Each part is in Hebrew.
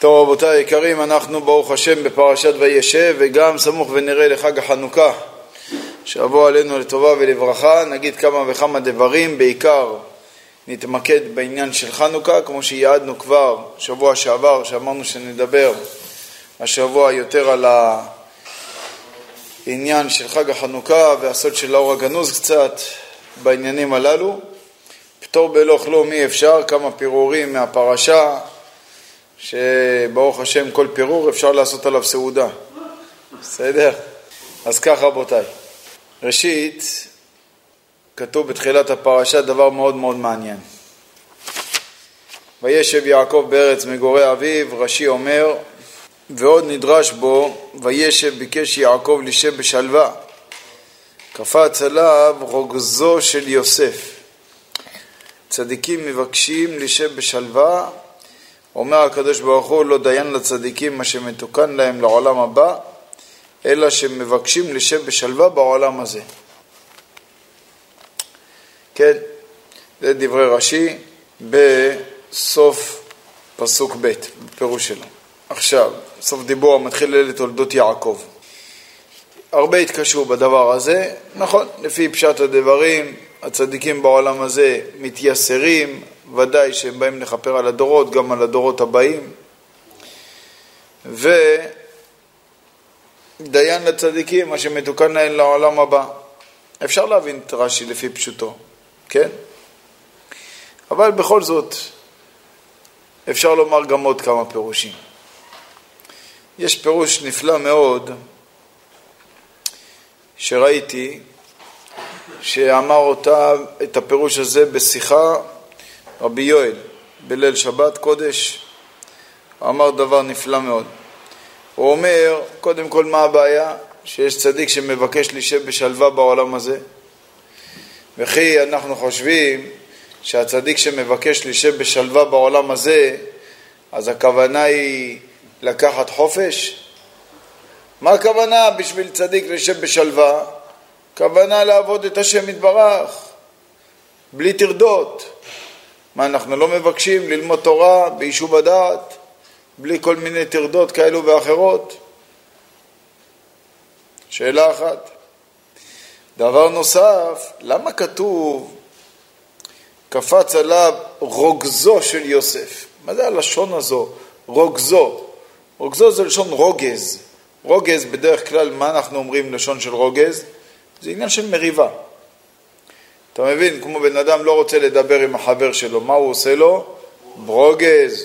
טוב רבותיי היקרים, אנחנו ברוך השם בפרשת וישב וגם סמוך ונראה לחג החנוכה. שיבוא עלינו לטובה ולברכה, נגיד כמה וכמה דברים, בעיקר נתמקד בעניין של חנוכה, כמו שיעדנו כבר שבוע שעבר, שאמרנו שנדבר השבוע יותר על העניין של חג החנוכה והסוד של האור הגנוז קצת בעניינים הללו. פטור בלא כלום אי אפשר, כמה פירורים מהפרשה, שברוך השם כל פירור אפשר לעשות עליו סעודה. בסדר? אז כך רבותיי. ראשית, כתוב בתחילת הפרשה דבר מאוד מאוד מעניין. וישב יעקב בארץ מגורי אביו, רש"י אומר, ועוד נדרש בו, וישב ביקש יעקב לישב בשלווה. קפץ עליו רוגזו של יוסף. צדיקים מבקשים לישב בשלווה, אומר הקדוש ברוך הוא לא דיין לצדיקים מה שמתוקן להם לעולם הבא, אלא שמבקשים לשב בשלווה בעולם הזה. כן, זה דברי רש"י בסוף פסוק ב', בפירוש שלו. עכשיו, סוף דיבור המתחיל אלה תולדות יעקב. הרבה התקשרו בדבר הזה, נכון, לפי פשט הדברים, הצדיקים בעולם הזה מתייסרים, ודאי שהם באים לכפר על הדורות, גם על הדורות הבאים. ודיין לצדיקים, מה שמתוקן להם לעולם הבא. אפשר להבין את רש"י לפי פשוטו, כן? אבל בכל זאת, אפשר לומר גם עוד כמה פירושים. יש פירוש נפלא מאוד שראיתי, שאמר אותה, את הפירוש הזה בשיחה רבי יואל בליל שבת קודש, אמר דבר נפלא מאוד. הוא אומר, קודם כל מה הבעיה? שיש צדיק שמבקש להישב בשלווה בעולם הזה. וכי אנחנו חושבים שהצדיק שמבקש להישב בשלווה בעולם הזה, אז הכוונה היא לקחת חופש? מה הכוונה בשביל צדיק להישב בשלווה? כוונה לעבוד את השם יתברך, בלי טרדות. מה, אנחנו לא מבקשים ללמוד תורה ביישוב הדעת, בלי כל מיני טרדות כאלו ואחרות? שאלה אחת. דבר נוסף, למה כתוב קפץ עליו רוגזו של יוסף? מה זה הלשון הזו, רוגזו? רוגזו זה לשון רוגז. רוגז, בדרך כלל, מה אנחנו אומרים לשון של רוגז? זה עניין של מריבה. אתה מבין? כמו בן אדם לא רוצה לדבר עם החבר שלו, מה הוא עושה לו? ברוגז.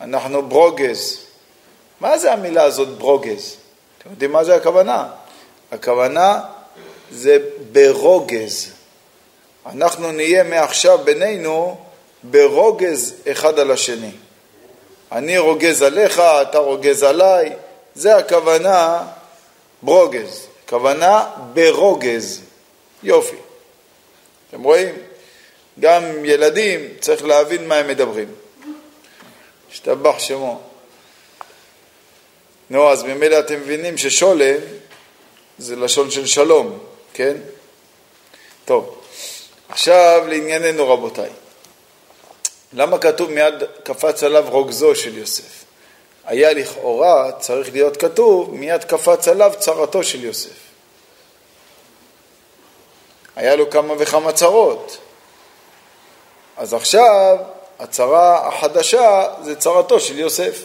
אנחנו ברוגז. מה זה המילה הזאת ברוגז? אתם יודעים מה זה הכוונה? הכוונה זה ברוגז. אנחנו נהיה מעכשיו בינינו ברוגז אחד על השני. אני רוגז עליך, אתה רוגז עליי, זה הכוונה ברוגז. כוונה ברוגז. יופי. אתם רואים? גם ילדים, צריך להבין מה הם מדברים. השתבח שמו. נו, אז ממילא אתם מבינים ששולם זה לשון של שלום, כן? טוב, עכשיו לענייננו רבותיי. למה כתוב מיד קפץ עליו רוגזו של יוסף? היה לכאורה צריך להיות כתוב מיד קפץ עליו צרתו של יוסף. היה לו כמה וכמה צרות. אז עכשיו הצרה החדשה זה צרתו של יוסף.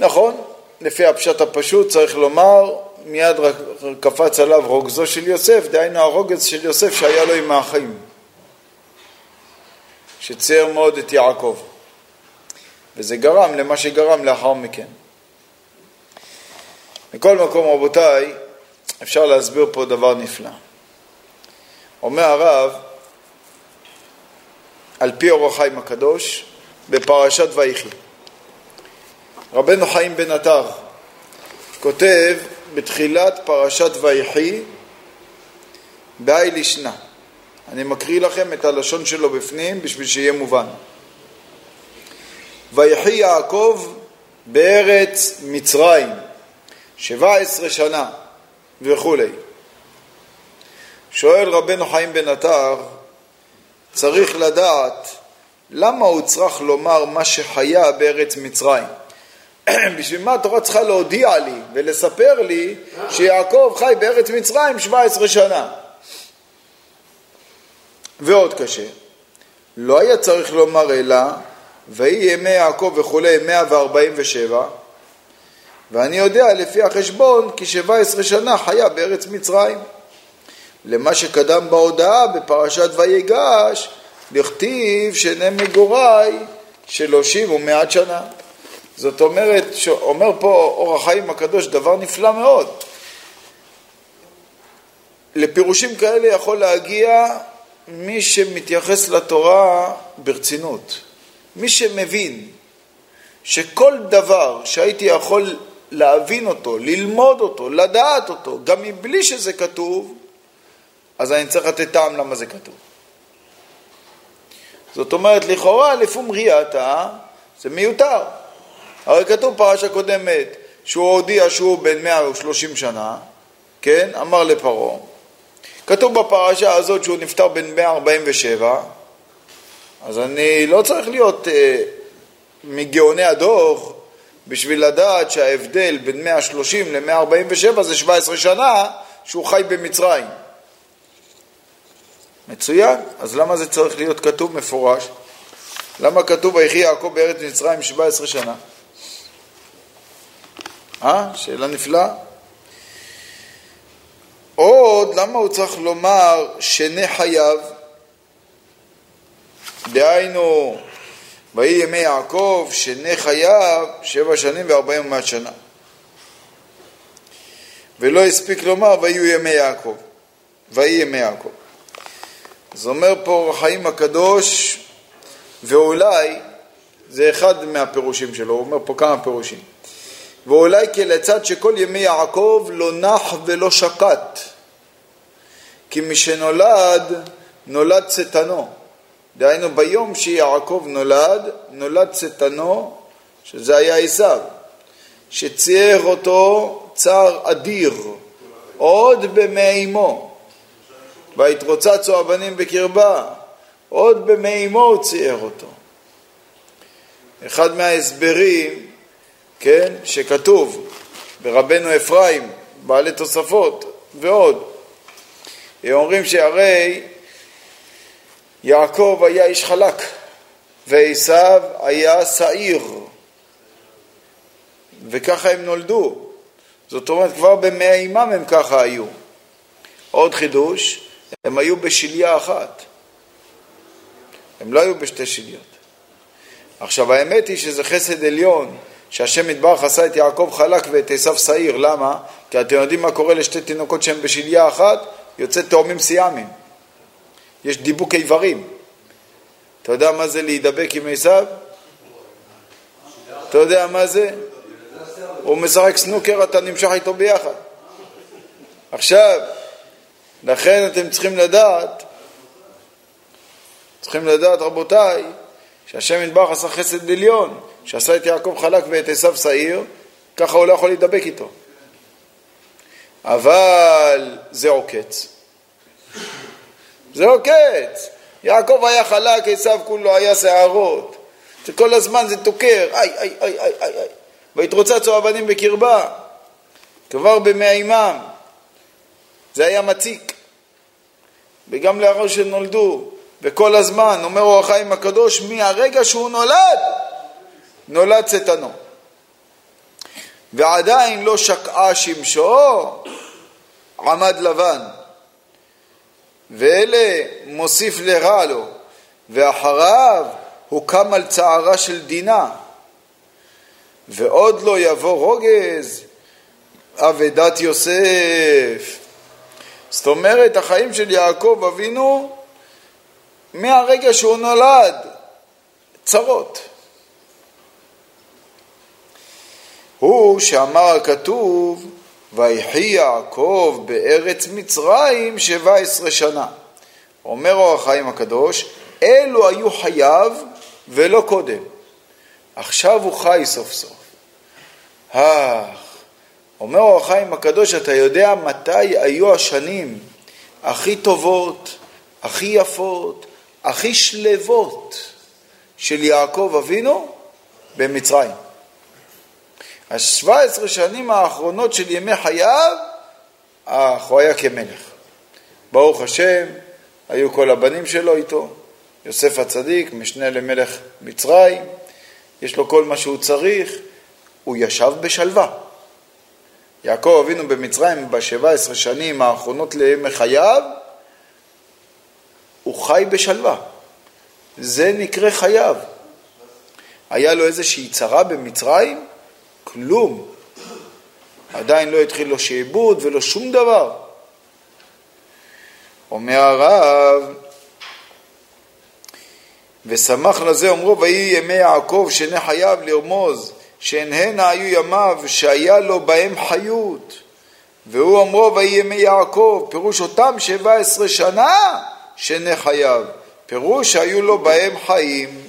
נכון, לפי הפשט הפשוט צריך לומר, מיד קפץ עליו רוגזו של יוסף, דהיינו הרוגז של יוסף שהיה לו עם האחים, שצייר מאוד את יעקב, וזה גרם למה שגרם לאחר מכן. מכל מקום, רבותיי, אפשר להסביר פה דבר נפלא. אומר הרב, על פי אור החיים הקדוש, בפרשת ויחי. רבנו חיים בן עטר כותב בתחילת פרשת ויחי בהאי לישנא. אני מקריא לכם את הלשון שלו בפנים בשביל שיהיה מובן. ויחי יעקב בארץ מצרים שבע עשרה שנה וכולי. שואל רבנו חיים בן עטר, צריך לדעת למה הוא צריך לומר מה שחיה בארץ מצרים? בשביל מה התורה צריכה להודיע לי ולספר לי שיעקב חי בארץ מצרים 17 שנה? ועוד קשה, לא היה צריך לומר אלא ויהי ימי יעקב וכולי 147 ואני יודע לפי החשבון כי 17 שנה חיה בארץ מצרים. למה שקדם בהודעה בפרשת ויגש, לכתיב שני מגוריי שלושים ומעט שנה. זאת אומרת, אומר פה אור החיים הקדוש דבר נפלא מאוד. לפירושים כאלה יכול להגיע מי שמתייחס לתורה ברצינות. מי שמבין שכל דבר שהייתי יכול להבין אותו, ללמוד אותו, לדעת אותו, גם מבלי שזה כתוב, אז אני צריך לתת טעם למה זה כתוב. זאת אומרת, לכאורה, לפום ראייתה, זה מיותר. הרי כתוב פרשה קודמת, שהוא הודיע שהוא בן 130 שנה, כן? אמר לפרעה. כתוב בפרשה הזאת שהוא נפטר בן 147, אז אני לא צריך להיות אה, מגאוני הדוח בשביל לדעת שההבדל בין 130 ל-147 זה 17 שנה שהוא חי במצרים. מצוין, אז למה זה צריך להיות כתוב מפורש? למה כתוב ויחי יעקב בארץ מצרים 17 שנה? אה? שאלה נפלאה. עוד, למה הוא צריך לומר שני חייו? דהיינו, ויהי ימי יעקב, שני חייו, שבע שנים וארבעים ומעט שנה. ולא הספיק לומר, ויהיו ימי יעקב. ויהי ימי יעקב. אז אומר פה חיים הקדוש, ואולי, זה אחד מהפירושים שלו, הוא אומר פה כמה פירושים. ואולי כלצד שכל ימי יעקב לא נח ולא שקט, כי משנולד, נולד צטנו. דהיינו ביום שיעקב נולד, נולד צטנו, שזה היה עשיו, שצייר אותו צער אדיר, עוד במי אמו. ויתרוצצו הבנים בקרבה, עוד במי אמו הוא צייר אותו. אחד מההסברים, כן, שכתוב ברבנו אפרים, בעלי תוספות ועוד, אומרים שהרי יעקב היה איש חלק ועשיו היה שעיר. וככה הם נולדו. זאת אומרת כבר במאה אימם הם ככה היו. עוד חידוש הם היו בשליה אחת. הם לא היו בשתי שליות. עכשיו האמת היא שזה חסד עליון שהשם יתברך עשה את יעקב חלק ואת עשיו שעיר. למה? כי אתם יודעים מה קורה לשתי תינוקות שהם בשליה אחת? יוצא תאומים סיאמים יש דיבוק איברים. אתה יודע מה זה להידבק עם עשיו? אתה יודע מה זה? הוא משחק סנוקר, אתה נמשך איתו ביחד. עכשיו, לכן אתם צריכים לדעת, צריכים לדעת רבותיי, שהשם ידבח עשה חסד עליון, שעשה את יעקב חלק ואת עשיו שעיר, ככה הוא לא יכול להידבק איתו. אבל זה עוקץ. זה לא קץ. יעקב היה חלק, עשיו כולו היה שערות. כל הזמן זה תוקר, איי, איי, איי, איי, איי, איי. ויתרוצצו הבנים בקרבה, כבר במאימם. זה היה מציק. וגם לאחר שנולדו, וכל הזמן, אומר אור החיים הקדוש, מהרגע שהוא נולד, נולד צטנו. ועדיין לא שקעה שמשו, עמד לבן. ואלה מוסיף לרע לו, ואחריו הוא קם על צערה של דינה, ועוד לא יבוא רוגז, אבדת יוסף. זאת אומרת, החיים של יעקב אבינו, מהרגע שהוא נולד, צרות. הוא שאמר הכתוב, ויחי יעקב בארץ מצרים שבע עשרה שנה. אומר אור החיים הקדוש, אלו היו חייו ולא קודם. עכשיו הוא חי סוף סוף. אך, אומר אור החיים הקדוש, אתה יודע מתי היו השנים הכי טובות, הכי יפות, הכי שלוות של יעקב אבינו במצרים. השבע עשרה שנים האחרונות של ימי חייו, הוא היה כמלך. ברוך השם, היו כל הבנים שלו איתו, יוסף הצדיק, משנה למלך מצרים, יש לו כל מה שהוא צריך, הוא ישב בשלווה. יעקב אבינו במצרים בשבע עשרה שנים האחרונות לימי חייו, הוא חי בשלווה. זה נקרא חייו. היה לו איזושהי צרה במצרים? כלום. עדיין לא התחיל לו שעבוד ולא שום דבר. אומר הרב, ושמח לזה אומרו ויהי ימי יעקב שני חייו לרמוז שהן הנה היו ימיו שהיה לו בהם חיות והוא אומרו ויהי ימי יעקב פירוש אותם שבע עשרה שנה שני חייו פירוש שהיו לו בהם חיים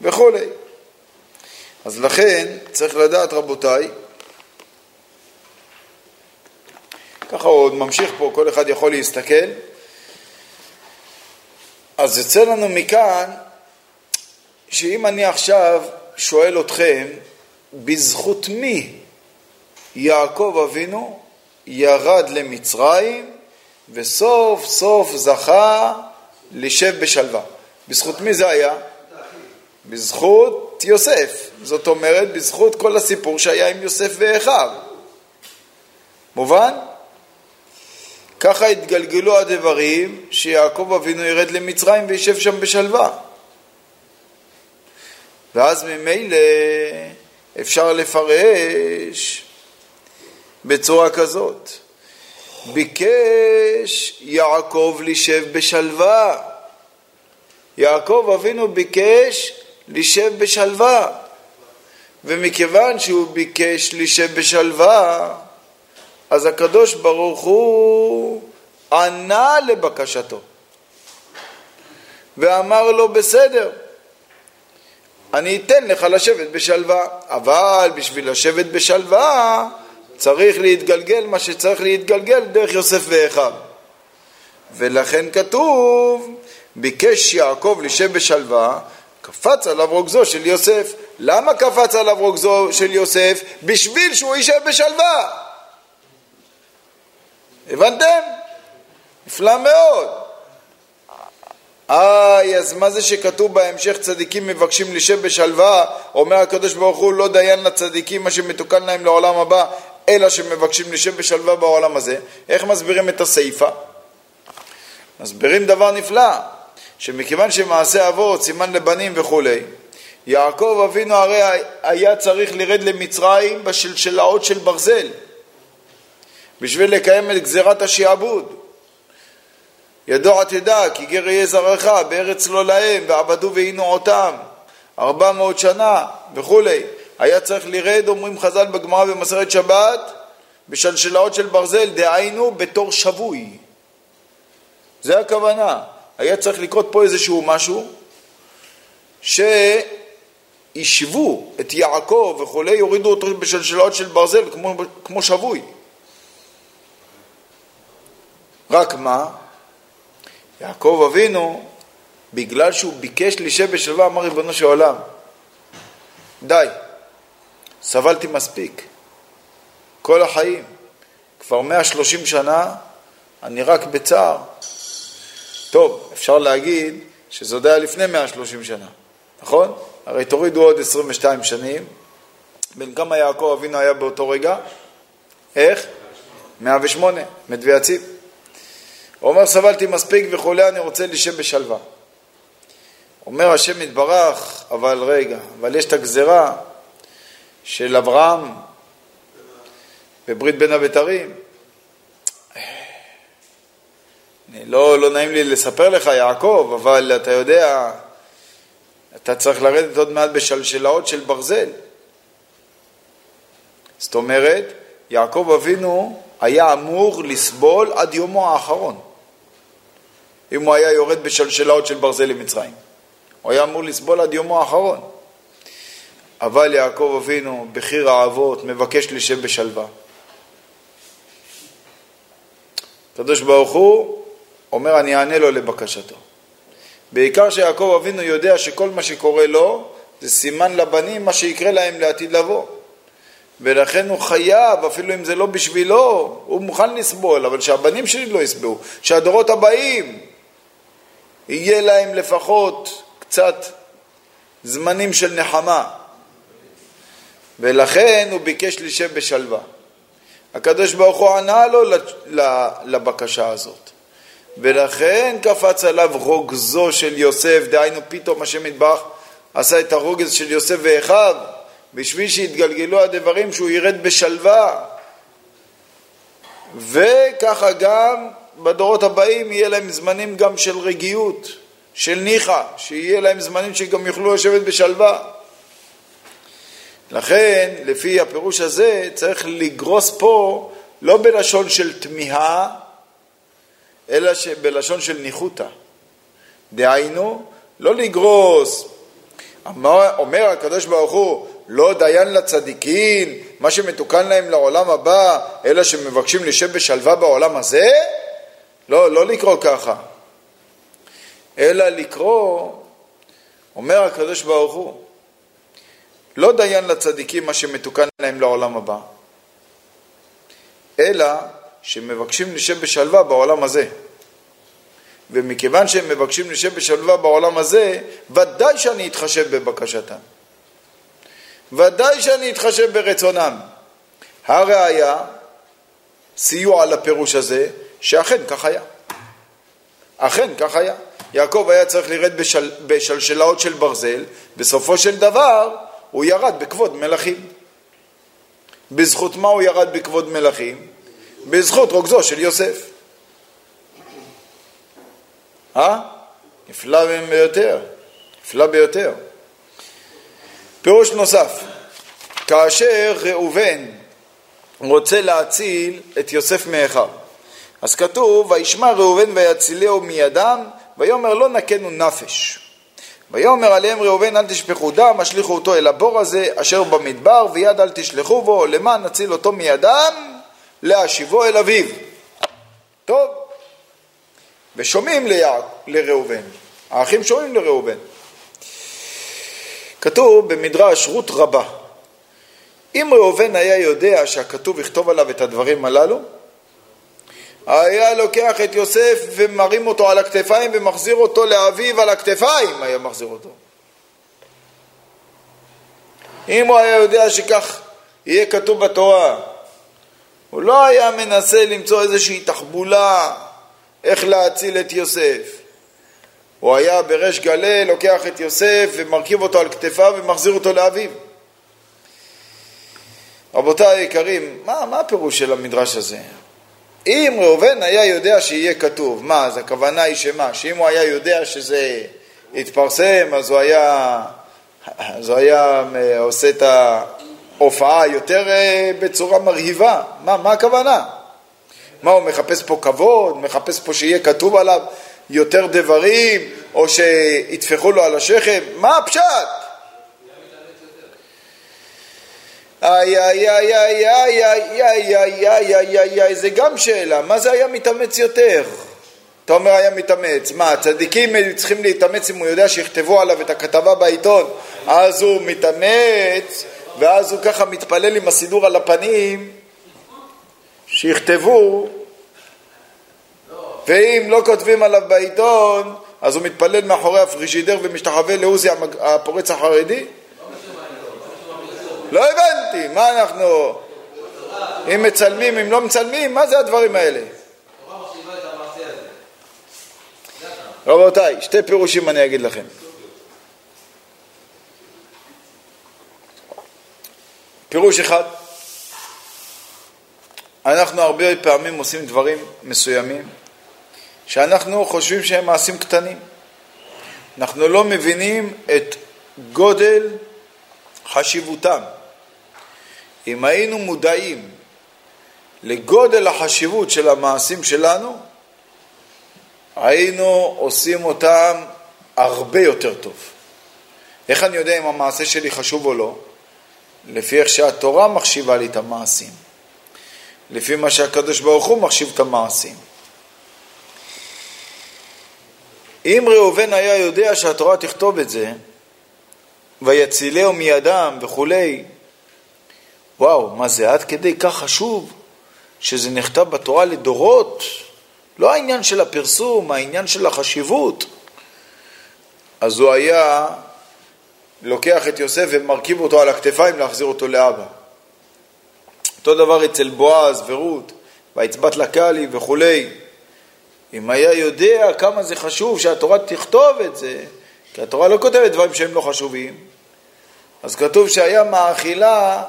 וכולי אז לכן צריך לדעת רבותיי ככה הוא עוד ממשיך פה, כל אחד יכול להסתכל. אז יוצא לנו מכאן שאם אני עכשיו שואל אתכם, בזכות מי יעקב אבינו ירד למצרים וסוף סוף זכה לשב בשלווה. בזכות מי זה היה? בזכות יוסף. זאת אומרת, בזכות כל הסיפור שהיה עם יוסף ואחיו. מובן? ככה התגלגלו הדברים שיעקב אבינו ירד למצרים וישב שם בשלווה. ואז ממילא אפשר לפרש בצורה כזאת. ביקש יעקב לשב בשלווה. יעקב אבינו ביקש לשב בשלווה. ומכיוון שהוא ביקש לשב בשלווה, אז הקדוש ברוך הוא ענה לבקשתו ואמר לו בסדר, אני אתן לך לשבת בשלווה, אבל בשביל לשבת בשלווה צריך להתגלגל מה שצריך להתגלגל דרך יוסף ואחיו. ולכן כתוב, ביקש יעקב לשב בשלווה, קפץ עליו רוגזו של יוסף. למה קפץ עליו רוגזו של יוסף? בשביל שהוא יישב בשלווה. הבנתם? נפלא מאוד. איי, אז מה זה שכתוב בהמשך צדיקים מבקשים לשב בשלווה? אומר הקדוש ברוך הוא לא דיין לצדיקים מה שמתוקן להם לעולם הבא, אלא שמבקשים לשב בשלווה בעולם הזה. איך מסבירים את הסיפה? מסבירים דבר נפלא, שמכיוון שמעשה אבות, סימן לבנים וכולי, יעקב אבינו הרי היה צריך לרד למצרים בשלשלאות של ברזל. בשביל לקיים את גזירת השעבוד. ידוע תדע כי גר יהיה זרעך בארץ לא להם ועבדו ועינו אותם ארבע מאות שנה וכולי. היה צריך לרד, אומרים חז"ל בגמרא במסרת שבת, בשלשלאות של ברזל, דהיינו בתור שבוי. זה הכוונה. היה צריך לקרות פה איזשהו משהו שישבו את יעקב וכולי, יורידו אותו בשלשלאות של ברזל כמו, כמו שבוי. רק מה? יעקב אבינו, בגלל שהוא ביקש להישב בשלווה, אמר ריבונו של עולם, די, סבלתי מספיק, כל החיים, כבר 130 שנה, אני רק בצער. טוב, אפשר להגיד שזה היה לפני 130 שנה, נכון? הרי תורידו עוד 22 שנים, בין כמה יעקב אבינו היה באותו רגע? איך? 108, מת ויציב. הוא אומר, סבלתי מספיק וחולה, אני רוצה להישב בשלווה. אומר השם יתברך, אבל רגע, אבל יש את הגזרה של אברהם בברית בין הבתרים. לא, לא נעים לי לספר לך, יעקב, אבל אתה יודע, אתה צריך לרדת עוד מעט בשלשלאות של ברזל. זאת אומרת, יעקב אבינו היה אמור לסבול עד יומו האחרון. אם הוא היה יורד בשלשלאות של ברזל למצרים. הוא היה אמור לסבול עד יומו האחרון. אבל יעקב אבינו, בחיר האבות, מבקש לשב בשלווה. הקדוש ברוך הוא אומר, אני אענה לו לבקשתו. בעיקר שיעקב אבינו יודע שכל מה שקורה לו זה סימן לבנים מה שיקרה להם לעתיד לבוא. ולכן הוא חייב, אפילו אם זה לא בשבילו, הוא מוכן לסבול, אבל שהבנים שלי לא יסבלו, שהדורות הבאים יהיה להם לפחות קצת זמנים של נחמה. ולכן הוא ביקש לשב בשלווה. הקדוש ברוך הוא ענה לו לבקשה הזאת. ולכן קפץ עליו רוגזו של יוסף, דהיינו פתאום השם יתברך עשה את הרוגז של יוסף ואחיו, בשביל שיתגלגלו הדברים שהוא ירד בשלווה. וככה גם בדורות הבאים יהיה להם זמנים גם של רגיעות, של ניחא, שיהיה להם זמנים שגם יוכלו לשבת בשלווה. לכן, לפי הפירוש הזה, צריך לגרוס פה לא בלשון של תמיהה, אלא בלשון של ניחותא. דהיינו, לא לגרוס. אומר הקדוש ברוך הוא, לא דיין לצדיקים, מה שמתוקן להם לעולם הבא, אלא שמבקשים לשב בשלווה בעולם הזה? לא, לא לקרוא ככה. אלא לקרוא, אומר הקדוש ברוך הוא, לא דיין לצדיקים מה שמתוקן להם לעולם הבא, אלא שמבקשים לשב בשלווה בעולם הזה. ומכיוון שהם מבקשים לשב בשלווה בעולם הזה, ודאי שאני אתחשב בבקשתם. ודאי שאני אתחשב ברצונם. הראיה, סיוע לפירוש הזה, שאכן כך היה. אכן כך היה. יעקב היה צריך לרד בשל, בשלשלאות של ברזל, בסופו של דבר הוא ירד בכבוד מלכים. בזכות מה הוא ירד בכבוד מלכים? בזכות רוגזו של יוסף. אה? נפלא ביותר, נפלא ביותר. פירוש נוסף, כאשר ראובן רוצה להציל את יוסף מאחיו, אז כתוב, וישמע ראובן ויצילהו מידם, ויאמר לא נקנו נפש. ויאמר עליהם ראובן אל תשפכו דם, השליכו אותו אל הבור הזה אשר במדבר, ויד אל תשלחו בו, למען נציל אותו מידם, להשיבו אל אביו. טוב, ושומעים לראובן, האחים שומעים לראובן. כתוב במדרש רות רבה, אם ראובן היה יודע שהכתוב יכתוב עליו את הדברים הללו, היה לוקח את יוסף ומרים אותו על הכתפיים ומחזיר אותו לאביו על הכתפיים, היה מחזיר אותו. אם הוא היה יודע שכך יהיה כתוב בתורה, הוא לא היה מנסה למצוא איזושהי תחבולה איך להציל את יוסף. הוא היה בריש גלי לוקח את יוסף ומרכיב אותו על כתפיו ומחזיר אותו לאביו. רבותיי היקרים, מה, מה הפירוש של המדרש הזה? אם ראובן היה יודע שיהיה כתוב, מה, אז הכוונה היא שמה? שאם הוא היה יודע שזה יתפרסם, אז הוא היה, אז הוא היה אה, עושה את ההופעה יותר אה, בצורה מרהיבה. מה, מה הכוונה? מה, הוא מחפש פה כבוד? מחפש פה שיהיה כתוב עליו יותר דברים, או שיטפחו לו על השכם? מה הפשט? איי איי איי איי איי איי איי איי איי איי איי זה גם שאלה, מה זה היה מתאמץ יותר? אתה אומר היה מתאמץ, מה הצדיקים צריכים להתאמץ אם הוא יודע שיכתבו עליו את הכתבה בעיתון אז הוא מתאמץ ואז הוא ככה מתפלל עם הסידור על הפנים שיכתבו ואם לא כותבים עליו בעיתון אז הוא מתפלל מאחורי הפרישידר ומשתחווה לעוזי הפורץ החרדי? לא הבנתי, מה אנחנו... אם מצלמים, אם לא מצלמים, מה זה הדברים האלה? רבותיי, שתי פירושים אני אגיד לכם. פירוש אחד, אנחנו הרבה פעמים עושים דברים מסוימים שאנחנו חושבים שהם מעשים קטנים. אנחנו לא מבינים את גודל חשיבותם. אם היינו מודעים לגודל החשיבות של המעשים שלנו, היינו עושים אותם הרבה יותר טוב. איך אני יודע אם המעשה שלי חשוב או לא? לפי איך שהתורה מחשיבה לי את המעשים. לפי מה שהקדוש ברוך הוא מחשיב את המעשים. אם ראובן היה יודע שהתורה תכתוב את זה, ויצילהו מידם וכולי, וואו, מה זה עד כדי כך חשוב שזה נכתב בתורה לדורות? לא העניין של הפרסום, העניין של החשיבות. אז הוא היה לוקח את יוסף ומרכיב אותו על הכתפיים להחזיר אותו לאבא. אותו דבר אצל בועז ורות, ויצבת לקלי וכולי. אם היה יודע כמה זה חשוב שהתורה תכתוב את זה, כי התורה לא כותבת דברים שהם לא חשובים, אז כתוב שהיה מאכילה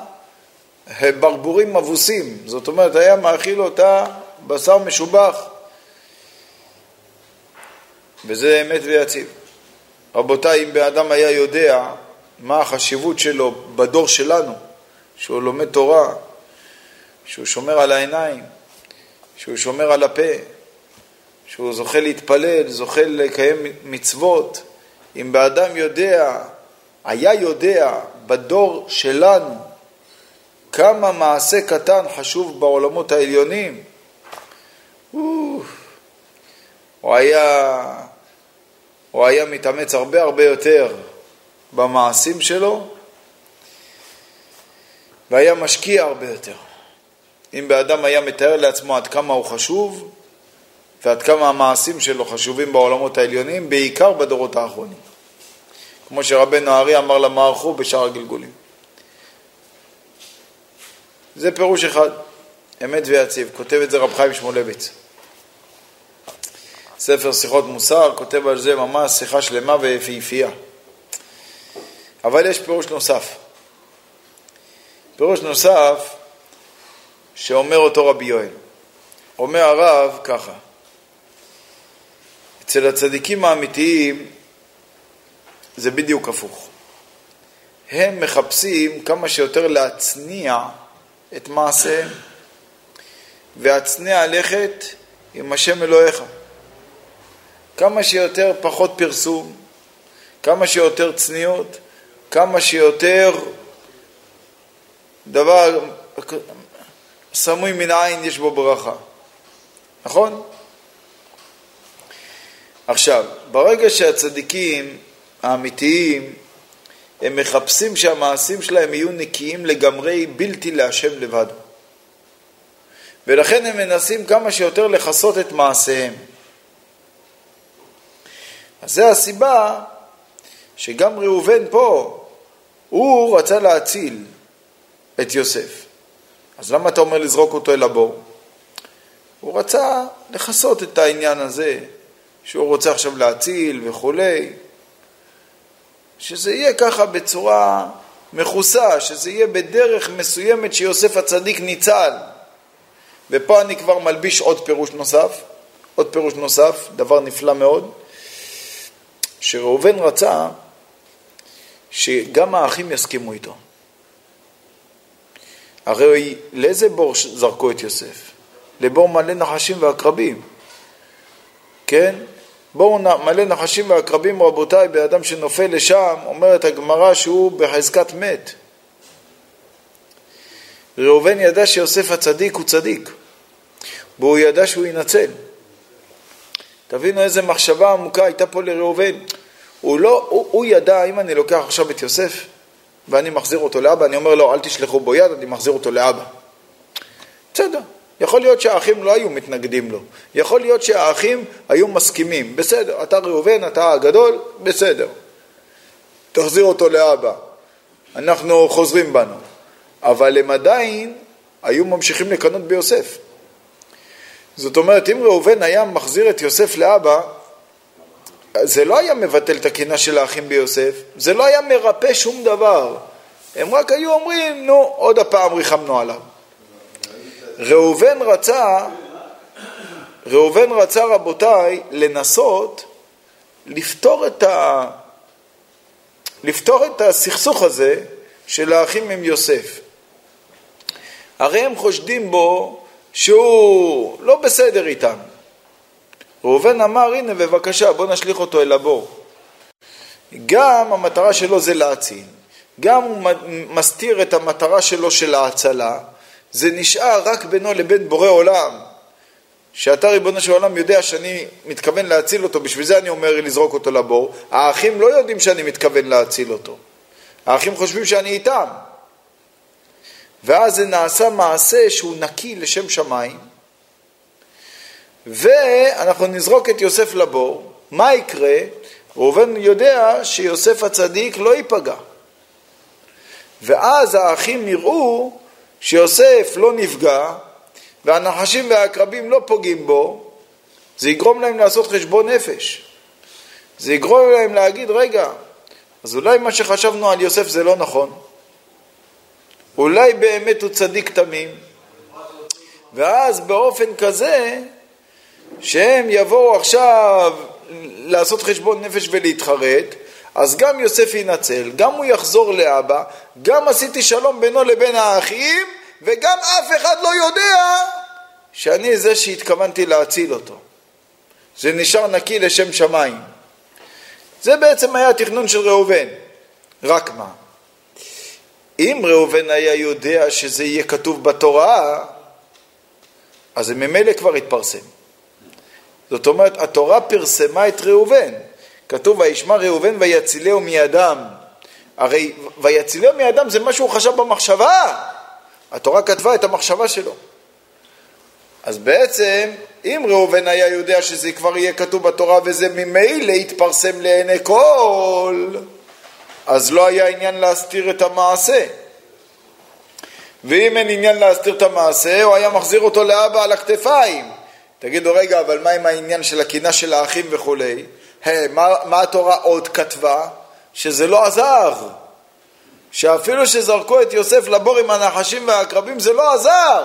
ברבורים מבוסים, זאת אומרת היה מאכיל אותה בשר משובח, וזה אמת ויציב. רבותיי, אם בן אדם היה יודע מה החשיבות שלו בדור שלנו, שהוא לומד תורה, שהוא שומר על העיניים, שהוא שומר על הפה, שהוא זוכה להתפלל, זוכה לקיים מצוות, אם באדם יודע, היה יודע בדור שלנו כמה מעשה קטן חשוב בעולמות העליונים, הוא היה, הוא היה מתאמץ הרבה הרבה יותר במעשים שלו והיה משקיע הרבה יותר. אם באדם היה מתאר לעצמו עד כמה הוא חשוב ועד כמה המעשים שלו חשובים בעולמות העליונים, בעיקר בדורות האחרונים. כמו שרבנו הארי אמר למערכו בשאר הגלגולים. זה פירוש אחד, אמת ויציב, כותב את זה רב חיים שמואלביץ. ספר שיחות מוסר, כותב על זה ממש שיחה שלמה ויפהפייה. אבל יש פירוש נוסף. פירוש נוסף שאומר אותו רבי יואל. אומר הרב ככה, אצל הצדיקים האמיתיים זה בדיוק הפוך. הם מחפשים כמה שיותר להצניע את מעשיהם, והצנע לכת עם השם אלוהיך. כמה שיותר פחות פרסום, כמה שיותר צניעות, כמה שיותר דבר סמוי מן העין יש בו ברכה, נכון? עכשיו, ברגע שהצדיקים האמיתיים הם מחפשים שהמעשים שלהם יהיו נקיים לגמרי בלתי להשם לבד. ולכן הם מנסים כמה שיותר לכסות את מעשיהם. אז זה הסיבה שגם ראובן פה, הוא רצה להציל את יוסף. אז למה אתה אומר לזרוק אותו אל הבור? הוא רצה לכסות את העניין הזה, שהוא רוצה עכשיו להציל וכולי, שזה יהיה ככה בצורה מכוסה, שזה יהיה בדרך מסוימת שיוסף הצדיק ניצל. ופה אני כבר מלביש עוד פירוש נוסף, עוד פירוש נוסף, דבר נפלא מאוד, שראובן רצה שגם האחים יסכימו איתו. הרי לאיזה בור זרקו את יוסף? לבור מלא נחשים ועקרבים, כן? בור מלא נחשים ועקרבים, רבותיי, באדם שנופל לשם, אומרת הגמרא שהוא בחזקת מת. ראובן ידע שיוסף הצדיק הוא צדיק, והוא ידע שהוא ינצל. תבינו איזה מחשבה עמוקה הייתה פה לראובן. הוא, לא, הוא, הוא ידע, אם אני לוקח עכשיו את יוסף ואני מחזיר אותו לאבא, אני אומר לו, אל תשלחו בו יד, אני מחזיר אותו לאבא. בסדר, יכול להיות שהאחים לא היו מתנגדים לו, יכול להיות שהאחים היו מסכימים, בסדר, אתה ראובן, אתה הגדול, בסדר, תחזיר אותו לאבא, אנחנו חוזרים בנו, אבל הם עדיין היו ממשיכים לקנות ביוסף. זאת אומרת, אם ראובן היה מחזיר את יוסף לאבא, זה לא היה מבטל את הקנאה של האחים ביוסף, זה לא היה מרפא שום דבר. הם רק היו אומרים, נו, עוד הפעם ריחמנו עליו. ראובן רצה, ראובן רצה רבותיי לנסות לפתור את, ה... לפתור את הסכסוך הזה של האחים עם יוסף. הרי הם חושדים בו שהוא לא בסדר איתם. ראובן אמר, הנה בבקשה, בוא נשליך אותו אל הבור. גם המטרה שלו זה להציל, גם הוא מסתיר את המטרה שלו של ההצלה, זה נשאר רק בינו לבין בורא עולם, שאתה ריבונו של עולם יודע שאני מתכוון להציל אותו, בשביל זה אני אומר לזרוק אותו לבור. האחים לא יודעים שאני מתכוון להציל אותו. האחים חושבים שאני איתם. ואז זה נעשה מעשה שהוא נקי לשם שמיים, ואנחנו נזרוק את יוסף לבור. מה יקרה? ראובן יודע שיוסף הצדיק לא ייפגע. ואז האחים יראו שיוסף לא נפגע, והנחשים והעקרבים לא פוגעים בו, זה יגרום להם לעשות חשבון נפש. זה יגרום להם להגיד, רגע, אז אולי מה שחשבנו על יוסף זה לא נכון. אולי באמת הוא צדיק תמים. ואז באופן כזה, שהם יבואו עכשיו לעשות חשבון נפש ולהתחרט, אז גם יוסף ינצל, גם הוא יחזור לאבא, גם עשיתי שלום בינו לבין האחים, וגם אף אחד לא יודע שאני זה שהתכוונתי להציל אותו. זה נשאר נקי לשם שמיים. זה בעצם היה התכנון של ראובן. רק מה? אם ראובן היה יודע שזה יהיה כתוב בתורה, אז זה ממילא כבר התפרסם. זאת אומרת, התורה פרסמה את ראובן. כתוב, וישמע ראובן ויצילהו מידם. הרי ויצילהו מידם זה מה שהוא חשב במחשבה. התורה כתבה את המחשבה שלו. אז בעצם, אם ראובן היה יודע שזה כבר יהיה כתוב בתורה וזה ממילא יתפרסם לעיני כל, אז לא היה עניין להסתיר את המעשה. ואם אין עניין להסתיר את המעשה, הוא היה מחזיר אותו לאבא על הכתפיים. תגידו, רגע, אבל מה עם העניין של הקינה של האחים וכולי? Hey, מה, מה התורה עוד כתבה? שזה לא עזר. שאפילו שזרקו את יוסף לבור עם הנחשים והעקרבים זה לא עזר.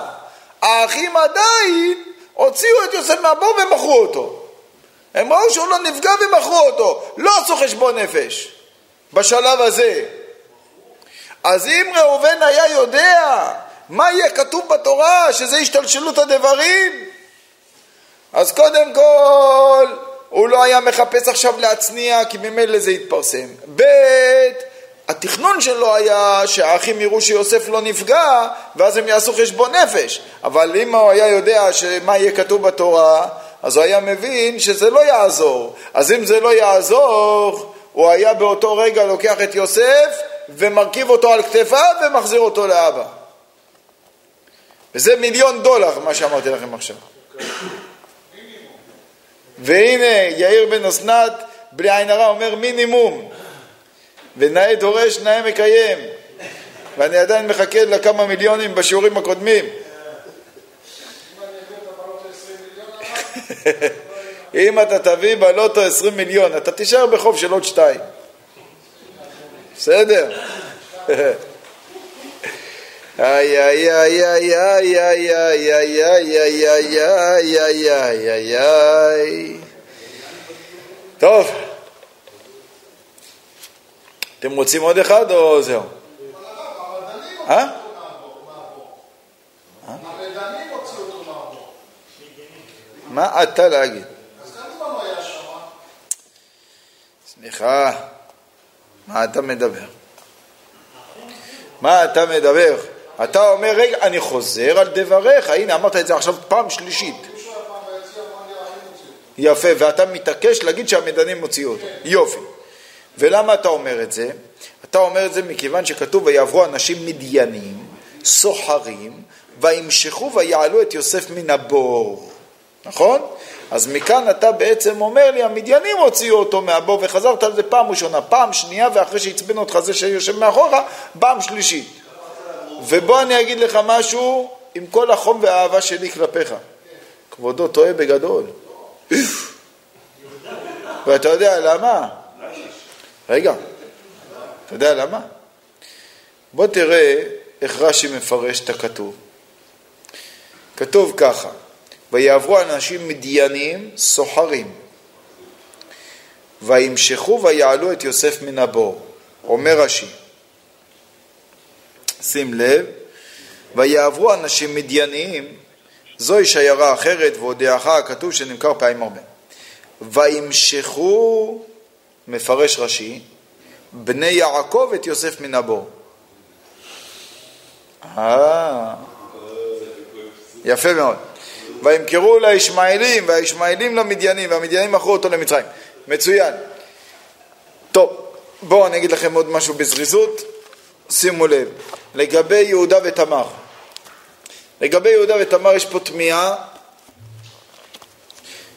האחים עדיין הוציאו את יוסף מהבור ומכרו אותו. הם ראו שהוא לא נפגע ומכרו אותו. לא עשו חשבון נפש בשלב הזה. אז אם ראובן היה יודע מה יהיה כתוב בתורה, שזה השתלשלות הדברים, אז קודם כל הוא לא היה מחפש עכשיו להצניע, כי ממילא זה יתפרסם. ב' התכנון שלו היה שהאחים יראו שיוסף לא נפגע, ואז הם יעשו חשבון נפש. אבל אם הוא היה יודע מה יהיה כתוב בתורה, אז הוא היה מבין שזה לא יעזור. אז אם זה לא יעזור, הוא היה באותו רגע לוקח את יוסף ומרכיב אותו על כתפיו ומחזיר אותו לאבא. וזה מיליון דולר, מה שאמרתי לכם עכשיו. והנה, יאיר בן אסנת, בלי עין הרע, אומר מינימום. ונאה דורש, נאה מקיים. ואני עדיין מחכה לכמה מיליונים בשיעורים הקודמים. אם אתה תביא בלוטו 20 מיליון, אתה תישאר בחוב של עוד שתיים. בסדר? איי איי איי איי איי איי איי איי איי איי איי איי איי איי טוב אתם רוצים עוד אחד או זהו? אה? מה אתה להגיד? סליחה, מה אתה מדבר? מה אתה מדבר? אתה אומר, רגע, אני חוזר על דבריך, הנה אמרת את זה עכשיו פעם שלישית. יפה, ואתה מתעקש להגיד שהמדנים הוציאו אותו. יופי. ולמה אתה אומר את זה? אתה אומר את זה מכיוון שכתוב ויעברו אנשים מדיינים, סוחרים, וימשכו ויעלו את יוסף מן הבור. נכון? אז מכאן אתה בעצם אומר לי, המדיינים הוציאו אותו מהבור, וחזרת על זה פעם ראשונה, פעם שנייה, ואחרי שעצבן אותך זה שיושב מאחורה, פעם שלישית. ובוא אני אגיד לך משהו עם כל החום והאהבה שלי כלפיך. כבודו טועה בגדול. ואתה יודע למה? רגע, אתה יודע למה? בוא תראה איך רש"י מפרש את הכתוב. כתוב ככה, ויעברו אנשים מדיינים סוחרים, וימשכו ויעלו את יוסף מן הבור. אומר רש"י, שים לב, ויעברו אנשים מדייניים, זוהי שיירה אחרת, והודיעך כתוב שנמכר פעמים הרבה. וימשכו מפרש רש"י, בני יעקב את יוסף מן הבור. אה, יפה מאוד. וימכרו לישמעאלים, והישמעאלים למדיינים, והמדיינים מכרו אותו למצרים. מצוין. טוב, בואו אני אגיד לכם עוד משהו בזריזות, שימו לב. לגבי יהודה ותמר. לגבי יהודה ותמר יש פה תמיהה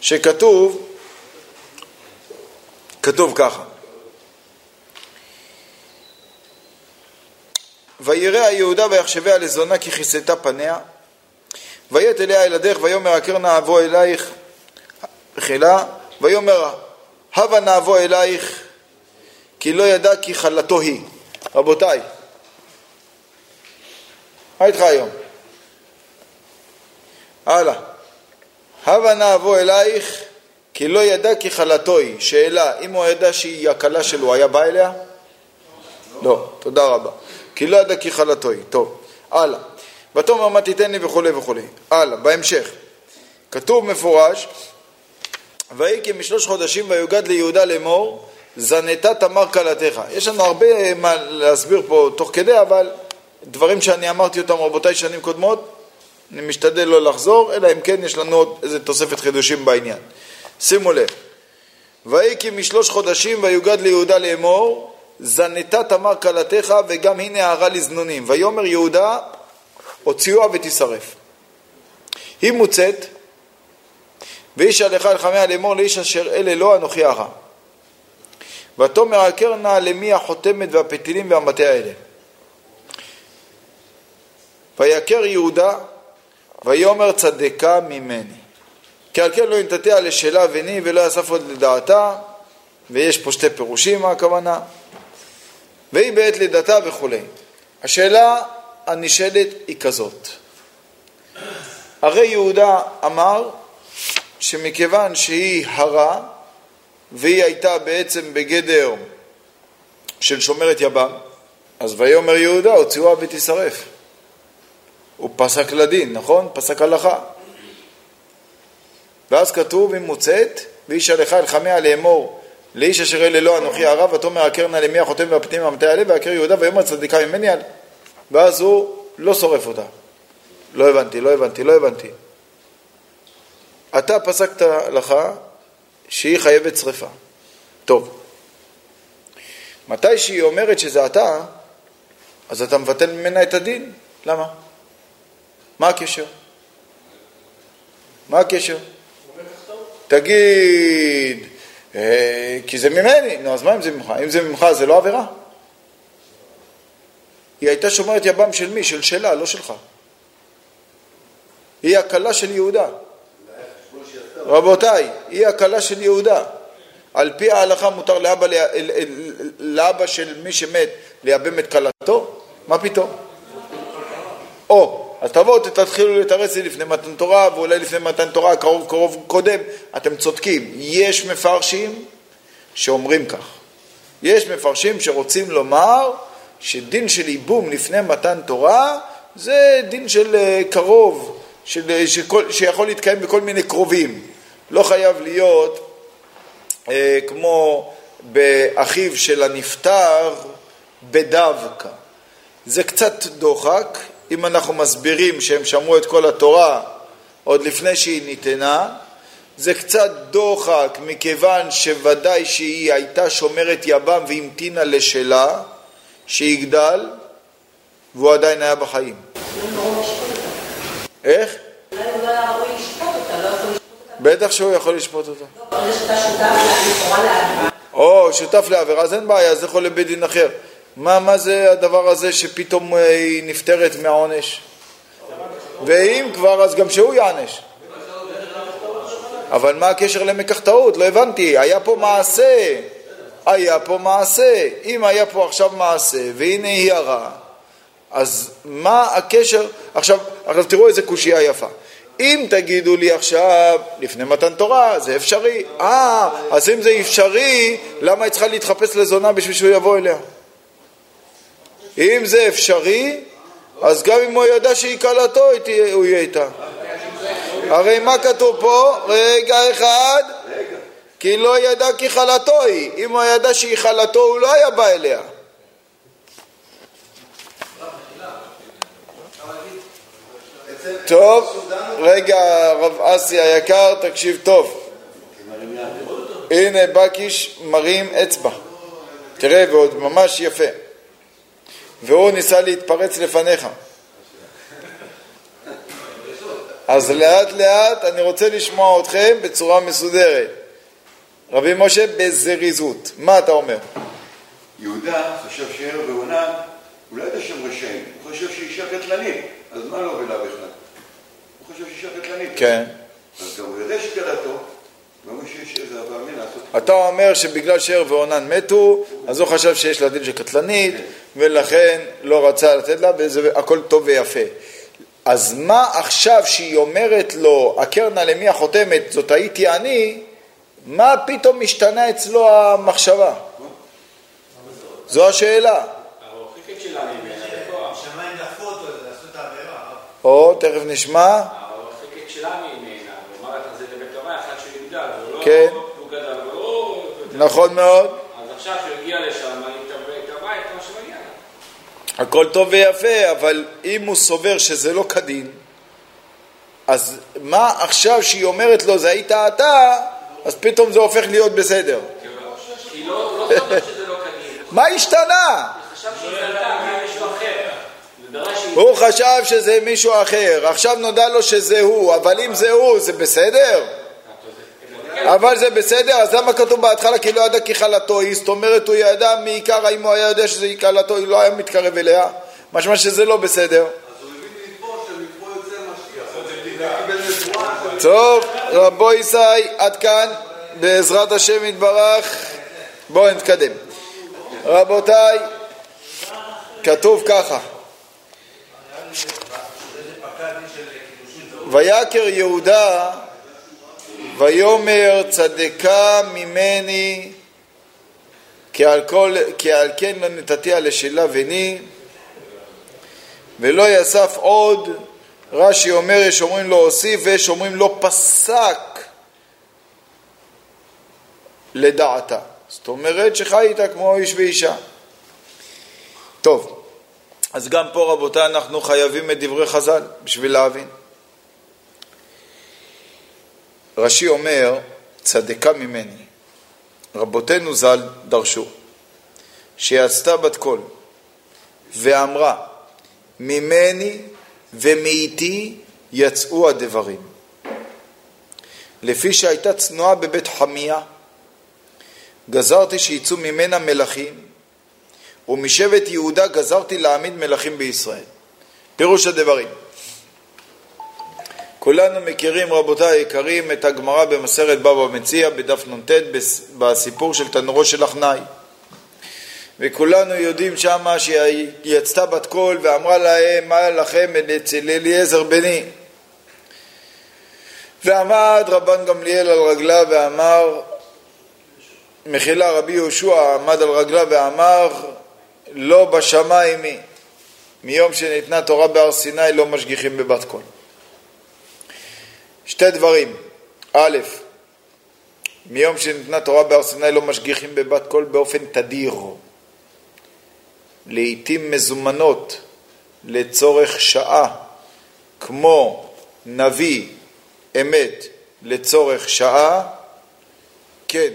שכתוב, כתוב ככה: וירא יהודה ויחשביה לזונה כי כיסתה פניה ויית אליה אל הדרך ויאמר הכר נא אבוא אלייך חילה ויאמר הבה נא אבוא אלייך כי לא ידע כי חלתו היא רבותיי מה איתך היום? הלאה הבה נא אבוא אלייך כי לא ידע כי חלתו היא שאלה אם הוא ידע שהיא הכלה שלו היה בא אליה? לא, תודה רבה כי לא ידע כי חלתו היא. טוב, הלאה. ותאמר מה תיתן לי וכולי וכולי. הלאה, בהמשך. כתוב מפורש, ויהי כי משלוש חודשים ויוגד ליהודה לאמור, זנתה תמר כלתך. יש לנו הרבה מה להסביר פה תוך כדי, אבל דברים שאני אמרתי אותם רבותיי שנים קודמות, אני משתדל לא לחזור, אלא אם כן יש לנו עוד איזה תוספת חידושים בעניין. שימו לב, ויהי כי משלוש חודשים ויוגד ליהודה לאמור, זנתה תמר כלתך וגם היא נערה לזנונים. ויאמר יהודה הוציאוה ותשרף. היא מוצאת ואיש עליך לחמיה לאמור לאיש אשר אלה לא אנוכי הרע. ותאמר הכר נא למי החותמת והפתילים והמטה האלה. ויכר יהודה ויאמר צדקה ממני. כי על כן לא ינתתיה לשאלה וני ולא יסף עוד לדעתה ויש פה שתי פירושים מה הכוונה והיא בעת לידתה וכולי. השאלה הנשאלת היא כזאת, הרי יהודה אמר שמכיוון שהיא הרה והיא הייתה בעצם בגדר של שומרת יבם, אז ויאמר יהודה הוציאוה ותשרף. הוא פסק לדין, נכון? פסק הלכה. ואז כתוב, אם מוצאת, ואיש עליך אל חמיה לאמור לאיש אשר אלה לא אנוכי הרב, ותאמר הכר נא למי החותם והפתים והמטה עלה, והכר יהודה ויאמר צדיקה ממני. ואז הוא לא שורף אותה. לא הבנתי, לא הבנתי, לא הבנתי. אתה פסקת לך שהיא חייבת שרפה. טוב. מתי שהיא אומרת שזה אתה, אז אתה מבטל ממנה את הדין. למה? מה הקשר? מה הקשר? תגיד, אה, כי זה ממני, נו אז מה אם זה ממך? אם זה ממך זה לא עבירה? היא הייתה שומרת יבם של מי? של שלה, לא שלך. היא הכלה של יהודה. רבותיי, היא הכלה של יהודה. על פי ההלכה מותר לאבא, לאבא של מי שמת לייבם את כלתו? מה פתאום? או אז תבואו תתחילו לתרץ לי לפני מתן תורה, ואולי לפני מתן תורה קרוב קרוב קודם, אתם צודקים. יש מפרשים שאומרים כך. יש מפרשים שרוצים לומר שדין של ייבום לפני מתן תורה זה דין של אה, קרוב, של, אה, שכל, שיכול להתקיים בכל מיני קרובים. לא חייב להיות אה, כמו באחיו של הנפטר בדווקא. זה קצת דוחק, אם אנחנו מסבירים שהם שמעו את כל התורה עוד לפני שהיא ניתנה, זה קצת דוחק מכיוון שוודאי שהיא הייתה שומרת יבם והמתינה לשלה, שיגדל, והוא עדיין היה בחיים. איך? בטח שהוא יכול לשפוט אותה. או, שותף לעבירה, אז אין בעיה, זה יכול לבית דין אחר. מה, מה זה הדבר הזה שפתאום אה, היא נפטרת מהעונש? ואם כבר, אז גם שהוא יענש. אבל מה הקשר למקח טעות? לא הבנתי. היה פה מעשה. היה פה מעשה. אם היה פה עכשיו מעשה, והנה היא הרע, אז מה הקשר? עכשיו, עכשיו תראו איזה קושייה יפה. אם תגידו לי עכשיו, לפני מתן תורה, זה אפשרי. אה, אז אם זה אפשרי, למה היא צריכה להתחפש לזונה בשביל שהוא יבוא אליה? אם זה אפשרי, אז גם אם הוא ידע שהיא כלתו, הוא יהיה איתה. הרי מה כתוב פה? רגע אחד, כי לא ידע כי חלתו היא. אם הוא ידע שהיא חלתו, הוא לא היה בא אליה. טוב, רגע, רב אסי היקר, תקשיב טוב. הנה בקיש מרים אצבע. תראה, ועוד ממש יפה. והוא ניסה להתפרץ לפניך. אז לאט לאט אני רוצה לשמוע אתכם בצורה מסודרת. רבי משה, בזריזות. מה אתה אומר? יהודה חשב שער ועונה, הוא לא ידע שהם רשעים, הוא חושב שאישה קטלנית, אז מה לא בלה בכלל? הוא חושב שאישה קטלנית. כן. אז גם הוא יודע שקלטו. אתה אומר שבגלל שער ועונן מתו, אז הוא חשב שיש לה דין של קטלנית, ולכן לא רצה לתת לה, והכל טוב ויפה. אז מה עכשיו שהיא אומרת לו, הקרנה למי החותמת, זאת הייתי אני, מה פתאום משתנה אצלו המחשבה? זו השאלה. או, תכף נשמע. כן. נכון מאוד. אז עכשיו הגיע לשם. הכל טוב ויפה, אבל אם הוא סובר שזה לא כדין, אז מה עכשיו שהיא אומרת לו זה היית אתה, אז פתאום זה הופך להיות בסדר. לא לא לא. מה השתנה? הוא חשב שזה מישהו אחר, עכשיו נודע לו שזה הוא, אבל אם זה הוא, זה בסדר? אבל זה בסדר, אז למה כתוב בהתחלה כי לא ידע כי חלתו היא? זאת אומרת הוא ידע מעיקר, אם הוא היה יודע שזה חלתו, היא לא היה מתקרב אליה, משמע שזה לא בסדר. טוב, רבו ישי, עד כאן, בעזרת השם יתברך, בואו נתקדם. רבותיי, כתוב ככה ויקר יהודה ויאמר צדקה ממני כי על, כל, כי על כן לא נתתיה לשלה בני ולא יסף עוד רש"י אומר יש אומרים לא הוסיף ויש אומרים לא פסק לדעתה זאת אומרת שחי איתה כמו איש ואישה טוב אז גם פה רבותיי אנחנו חייבים את דברי חז"ל בשביל להבין רש"י אומר, צדקה ממני. רבותינו ז"ל דרשו, שיצתה בת קול ואמרה, ממני ומאיתי יצאו הדברים. לפי שהייתה צנועה בבית חמיה, גזרתי שיצאו ממנה מלכים, ומשבט יהודה גזרתי להעמיד מלכים בישראל. פירוש הדברים כולנו מכירים, רבותיי היקרים, את הגמרא במסרת בבא מציע בדף נ"ט בסיפור של תנורו של אחנאי. וכולנו יודעים שמה שהיא יצתה בת קול ואמרה להם, מה לכם אצל אליעזר בני? ועמד רבן גמליאל על רגליו ואמר, מחילה רבי יהושע עמד על רגליו ואמר, לא בשמיים. מיום שניתנה תורה בהר סיני לא משגיחים בבת קול. שתי דברים. א', מיום שניתנה תורה בהר סיני לא משגיחים בבת קול באופן תדיר. לעתים מזומנות לצורך שעה, כמו נביא אמת לצורך שעה, כן.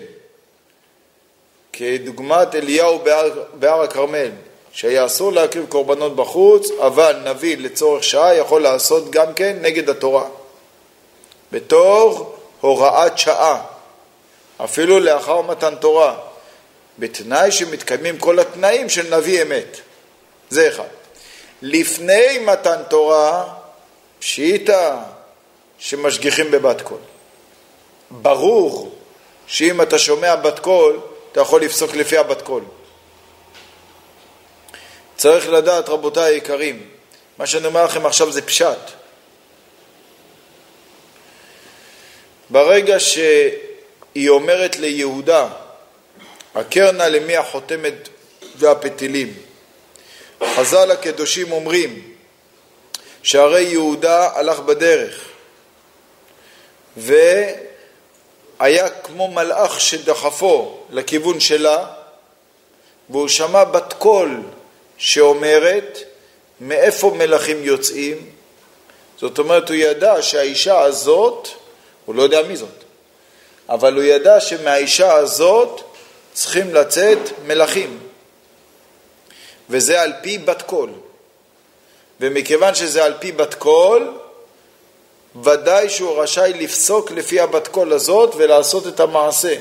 כדוגמת אליהו בהר, הכרמל, שהיה אסור להקריב קורבנות בחוץ, אבל נביא לצורך שעה יכול לעשות גם כן נגד התורה. בתור הוראת שעה, אפילו לאחר מתן תורה, בתנאי שמתקיימים כל התנאים של נביא אמת. זה אחד. לפני מתן תורה, פשיטא שמשגיחים בבת קול. ברור שאם אתה שומע בת קול, אתה יכול לפסוק לפי הבת קול. צריך לדעת, רבותיי היקרים, מה שאני אומר לכם עכשיו זה פשט. ברגע שהיא אומרת ליהודה, הכר נא למי החותמת והפתילים. חז"ל הקדושים אומרים שהרי יהודה הלך בדרך והיה כמו מלאך שדחפו לכיוון שלה והוא שמע בת קול שאומרת מאיפה מלכים יוצאים? זאת אומרת, הוא ידע שהאישה הזאת, הוא לא יודע מי זאת, אבל הוא ידע שמהאישה הזאת צריכים לצאת מלכים, וזה על פי בת קול. ומכיוון שזה על פי בת קול, ודאי שהוא רשאי לפסוק לפי הבת קול הזאת ולעשות את המעשה.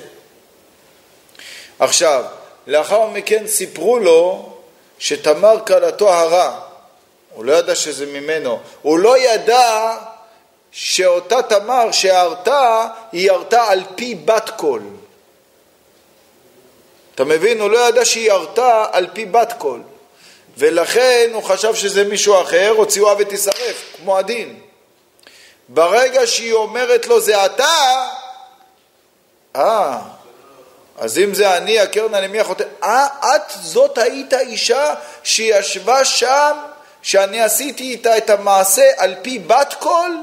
עכשיו, לאחר מכן סיפרו לו שתמר כלתו הרה. הוא לא ידע שזה ממנו. הוא לא ידע שאותה תמר שהרתה, היא הרתה על פי בת קול. אתה מבין? הוא לא ידע שהיא הרתה על פי בת קול. ולכן הוא חשב שזה מישהו אחר, הוציאוה ותשרף, כמו הדין. ברגע שהיא אומרת לו זה אתה, אה, אז אם זה אני, הקרן הנמי החוטא, אה, את זאת היית אישה שישבה שם, שאני עשיתי איתה את המעשה על פי בת קול?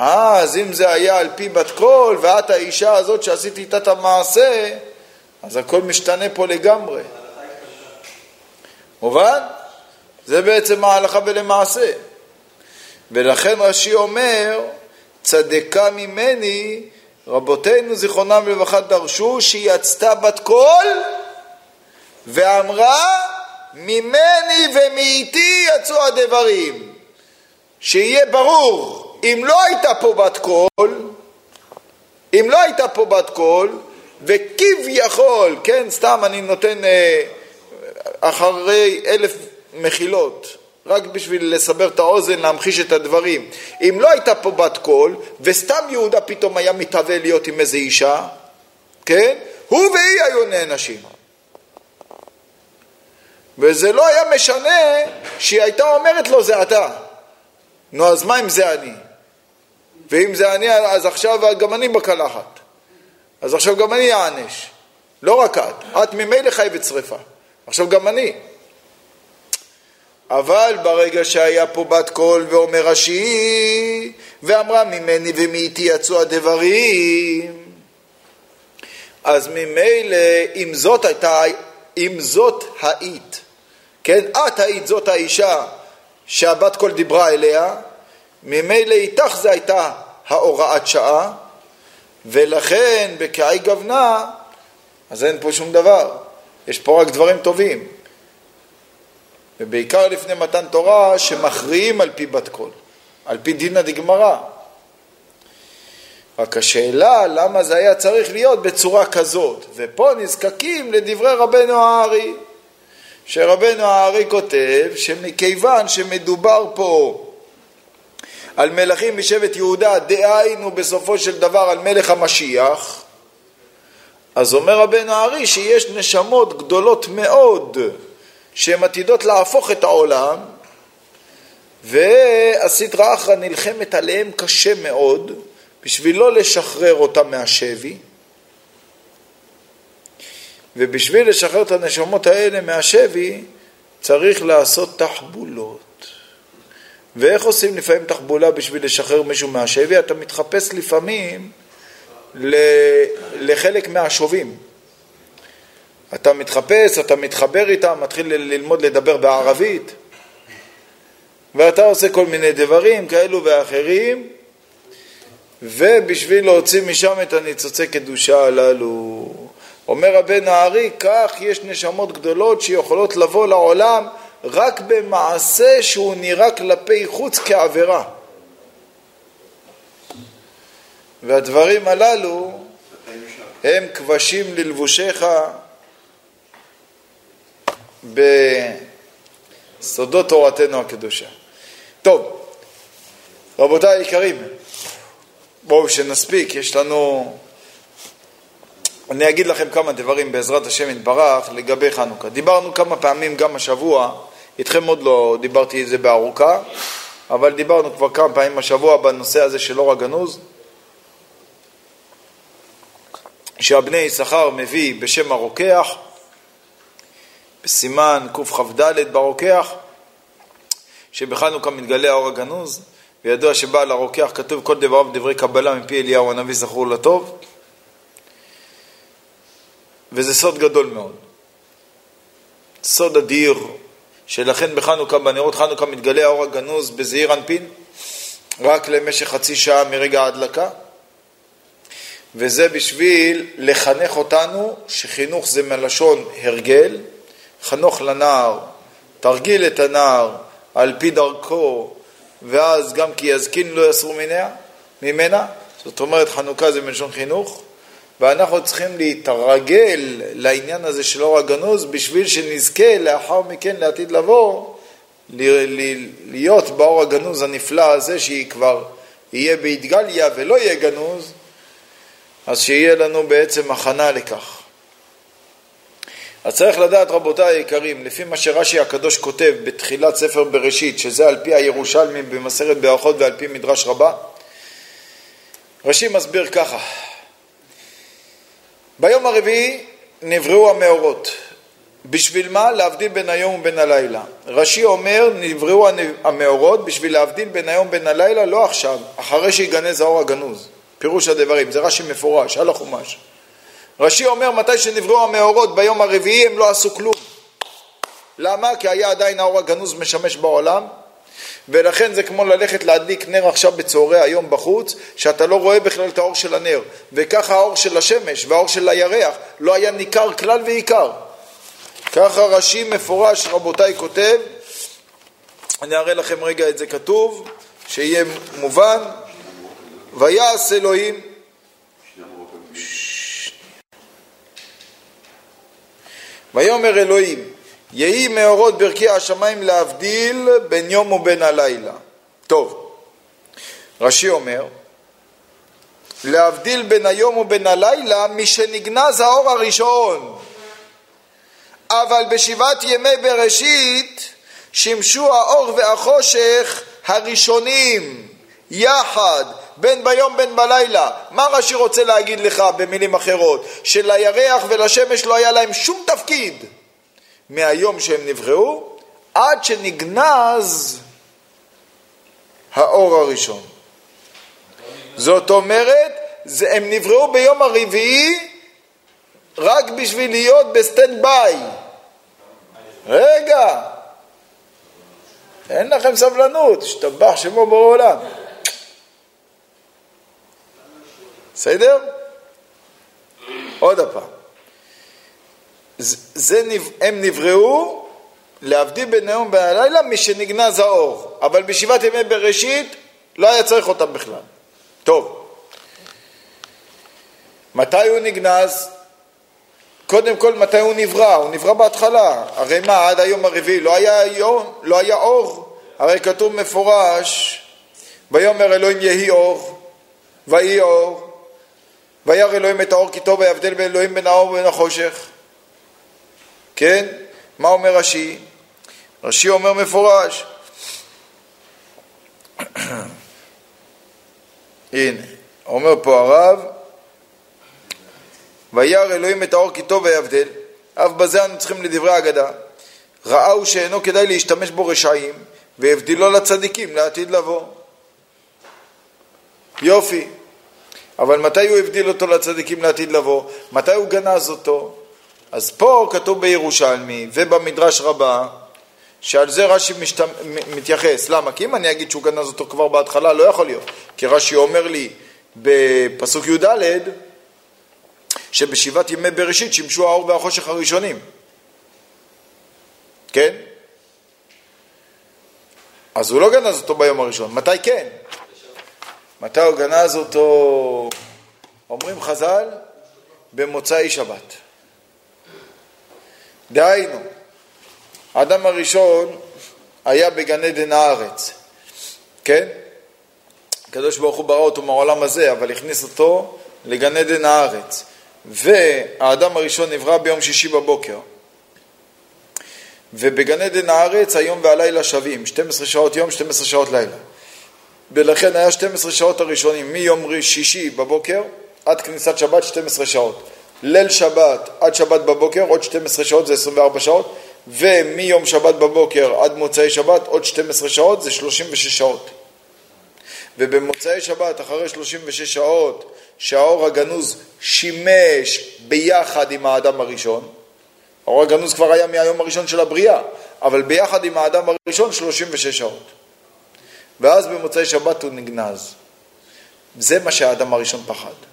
אה, אז אם זה היה על פי בת קול, ואת האישה הזאת שעשיתי איתה את המעשה, אז הכל משתנה פה לגמרי. מובן? זה בעצם ההלכה ולמעשה. ולכן רש"י אומר, צדקה ממני, רבותינו זיכרונם לברכה דרשו שהיא יצתה בת קול ואמרה ממני ומאיתי יצאו הדברים. שיהיה ברור, אם לא הייתה פה בת קול, אם לא הייתה פה בת קול, וכביכול, כן, סתם אני נותן אה, אחרי אלף מחילות, רק בשביל לסבר את האוזן, להמחיש את הדברים. אם לא הייתה פה בת קול, וסתם יהודה פתאום היה מתאווה להיות עם איזה אישה, כן? הוא והיא היו נענשים. וזה לא היה משנה שהיא הייתה אומרת לו זה אתה. נו, אז מה אם זה אני? ואם זה אני, אז עכשיו גם אני בקלחת. אז עכשיו גם אני אענש. לא רק את. את ממילא חייבת שרפה. עכשיו גם אני. אבל ברגע שהיה פה בת קול ואומר רש"י, ואמרה ממני ומאיתי יצאו הדברים, אז ממילא, אם זאת הייתה, אם זאת היית, כן, את היית זאת האישה שהבת קול דיברה אליה, ממילא איתך זה הייתה ההוראת שעה, ולכן בקעי גוונה, אז אין פה שום דבר, יש פה רק דברים טובים. ובעיקר לפני מתן תורה, שמכריעים על פי בת קול, על פי דינא דגמרא. רק השאלה למה זה היה צריך להיות בצורה כזאת, ופה נזקקים לדברי רבנו הארי, שרבנו הארי כותב שמכיוון שמדובר פה על מלכים משבט יהודה, דהיינו בסופו של דבר על מלך המשיח, אז אומר רבנו הארי שיש נשמות גדולות מאוד שהן עתידות להפוך את העולם, והסדרה אחרא נלחמת עליהם קשה מאוד, בשביל לא לשחרר אותם מהשבי, ובשביל לשחרר את הנשמות האלה מהשבי, צריך לעשות תחבולות. ואיך עושים לפעמים תחבולה בשביל לשחרר מישהו מהשבי? אתה מתחפש לפעמים לחלק מהשובים. אתה מתחפש, אתה מתחבר איתם, מתחיל ללמוד לדבר בערבית, ואתה עושה כל מיני דברים כאלו ואחרים, ובשביל להוציא משם את הניצוצי קדושה הללו. אומר הבן הארי, כך יש נשמות גדולות שיכולות לבוא לעולם רק במעשה שהוא נראה כלפי חוץ כעבירה. והדברים הללו הם כבשים ללבושיך בסודות תורתנו הקדושה. טוב, רבותיי היקרים, בואו שנספיק, יש לנו... אני אגיד לכם כמה דברים בעזרת השם יתברך לגבי חנוכה. דיברנו כמה פעמים גם השבוע, איתכם עוד לא דיברתי את זה בארוכה, אבל דיברנו כבר כמה פעמים השבוע בנושא הזה של אור הגנוז. שהבני יששכר מביא בשם הרוקח, בסימן קכ"ד ברוקח, שבחנוכה מתגלה האור הגנוז, וידוע שבעל הרוקח כתוב כל דבריו דברי קבלה מפי אליהו הנביא זכור לטוב, וזה סוד גדול מאוד. סוד אדיר, שלכן בחנוכה, בנרות חנוכה מתגלה האור הגנוז בזעיר אנפין, רק למשך חצי שעה מרגע ההדלקה, וזה בשביל לחנך אותנו שחינוך זה מלשון הרגל, חנוך לנער, תרגיל את הנער על פי דרכו, ואז גם כי יזקין לא יסרו ממנה, ממנה, זאת אומרת חנוכה זה מלשון חינוך, ואנחנו צריכים להתרגל לעניין הזה של אור הגנוז בשביל שנזכה לאחר מכן לעתיד לבוא להיות באור הגנוז הנפלא הזה שהיא כבר יהיה בהתגליה ולא יהיה גנוז, אז שיהיה לנו בעצם הכנה לכך. אז צריך לדעת רבותיי היקרים, לפי מה שרש"י הקדוש כותב בתחילת ספר בראשית, שזה על פי הירושלמי במסכת ברכות ועל פי מדרש רבה, רש"י מסביר ככה: ביום הרביעי נבראו המאורות. בשביל מה? להבדיל בין היום ובין הלילה. רש"י אומר, נבראו המאורות בשביל להבדיל בין היום ובין הלילה, לא עכשיו, אחרי שיגנז האור הגנוז. פירוש הדברים, זה רש"י מפורש, על החומש. רש"י אומר, מתי שנבראו המאורות ביום הרביעי הם לא עשו כלום. למה? כי היה עדיין האור הגנוז משמש בעולם, ולכן זה כמו ללכת להדליק נר עכשיו בצהרי היום בחוץ, שאתה לא רואה בכלל את האור של הנר. וככה האור של השמש והאור של הירח לא היה ניכר כלל ועיקר. ככה רש"י מפורש, רבותיי, כותב, אני אראה לכם רגע את זה כתוב, שיהיה מובן, ויעש אלוהים ויאמר אלוהים יהי מאורות ברכי השמיים להבדיל בין יום ובין הלילה. טוב, רש"י אומר להבדיל בין היום ובין הלילה משנגנז האור הראשון אבל בשבעת ימי בראשית שימשו האור והחושך הראשונים יחד, בין ביום בין בלילה. מה רש"י רוצה להגיד לך במילים אחרות? שלירח ולשמש לא היה להם שום תפקיד מהיום שהם נבראו עד שנגנז האור הראשון. זאת אומרת, זה, הם נבראו ביום הרביעי רק בשביל להיות ב stand by. רגע, אין לכם סבלנות, ישתבח שמו בורא עולם. בסדר? עוד פעם. זה, הם נבראו להבדיל בין היום ובין הלילה משנגנז האור, אבל בשבעת ימי בראשית לא היה צריך אותם בכלל. טוב, מתי הוא נגנז? קודם כל, מתי הוא נברא? הוא נברא בהתחלה. הרי מה, עד היום הרביעי לא היה, יום, לא היה אור? הרי כתוב מפורש, ויאמר אלוהים יהי אור, ויהי אור, וירא אלוהים את האור כי טוב ויבדל בין אלוהים בין האור ובין החושך. כן? מה אומר רש"י? רש"י אומר מפורש. הנה, אומר פה הרב, וירא אלוהים את האור כי טוב ויבדל, אף בזה אנו צריכים לדברי ההגדה. ראהו שאינו כדאי להשתמש בו רשעים, והבדילו לצדיקים לעתיד לבוא. יופי. אבל מתי הוא הבדיל אותו לצדיקים לעתיד לבוא? מתי הוא גנז אותו? אז פה כתוב בירושלמי ובמדרש רבה שעל זה רש"י משת... מתייחס. למה? כי אם אני אגיד שהוא גנז אותו כבר בהתחלה, לא יכול להיות. כי רש"י אומר לי בפסוק י"ד שבשבעת ימי בראשית שימשו האור והחושך הראשונים. כן? אז הוא לא גנז אותו ביום הראשון. מתי כן? מתי הוא גנז אותו, אומרים חז"ל, במוצאי שבת. דהיינו, האדם הראשון היה בגן עדן הארץ, כן? הקדוש ברוך הוא ברא אותו מהעולם הזה, אבל הכניס אותו לגן עדן הארץ. והאדם הראשון נברא ביום שישי בבוקר. ובגן עדן הארץ היום והלילה שווים, 12 שעות יום, 12 שעות לילה. ולכן היה 12 שעות הראשונים מיום שישי בבוקר עד כניסת שבת 12 שעות. ליל שבת עד שבת בבוקר עוד 12 שעות זה 24 שעות ומיום שבת בבוקר עד מוצאי שבת עוד 12 שעות זה 36 שעות. ובמוצאי שבת אחרי 36 שעות שהאור הגנוז שימש ביחד עם האדם הראשון, האור הגנוז כבר היה מהיום הראשון של הבריאה, אבל ביחד עם האדם הראשון 36 שעות. ואז במוצאי שבת הוא נגנז. זה מה שהאדם הראשון פחד.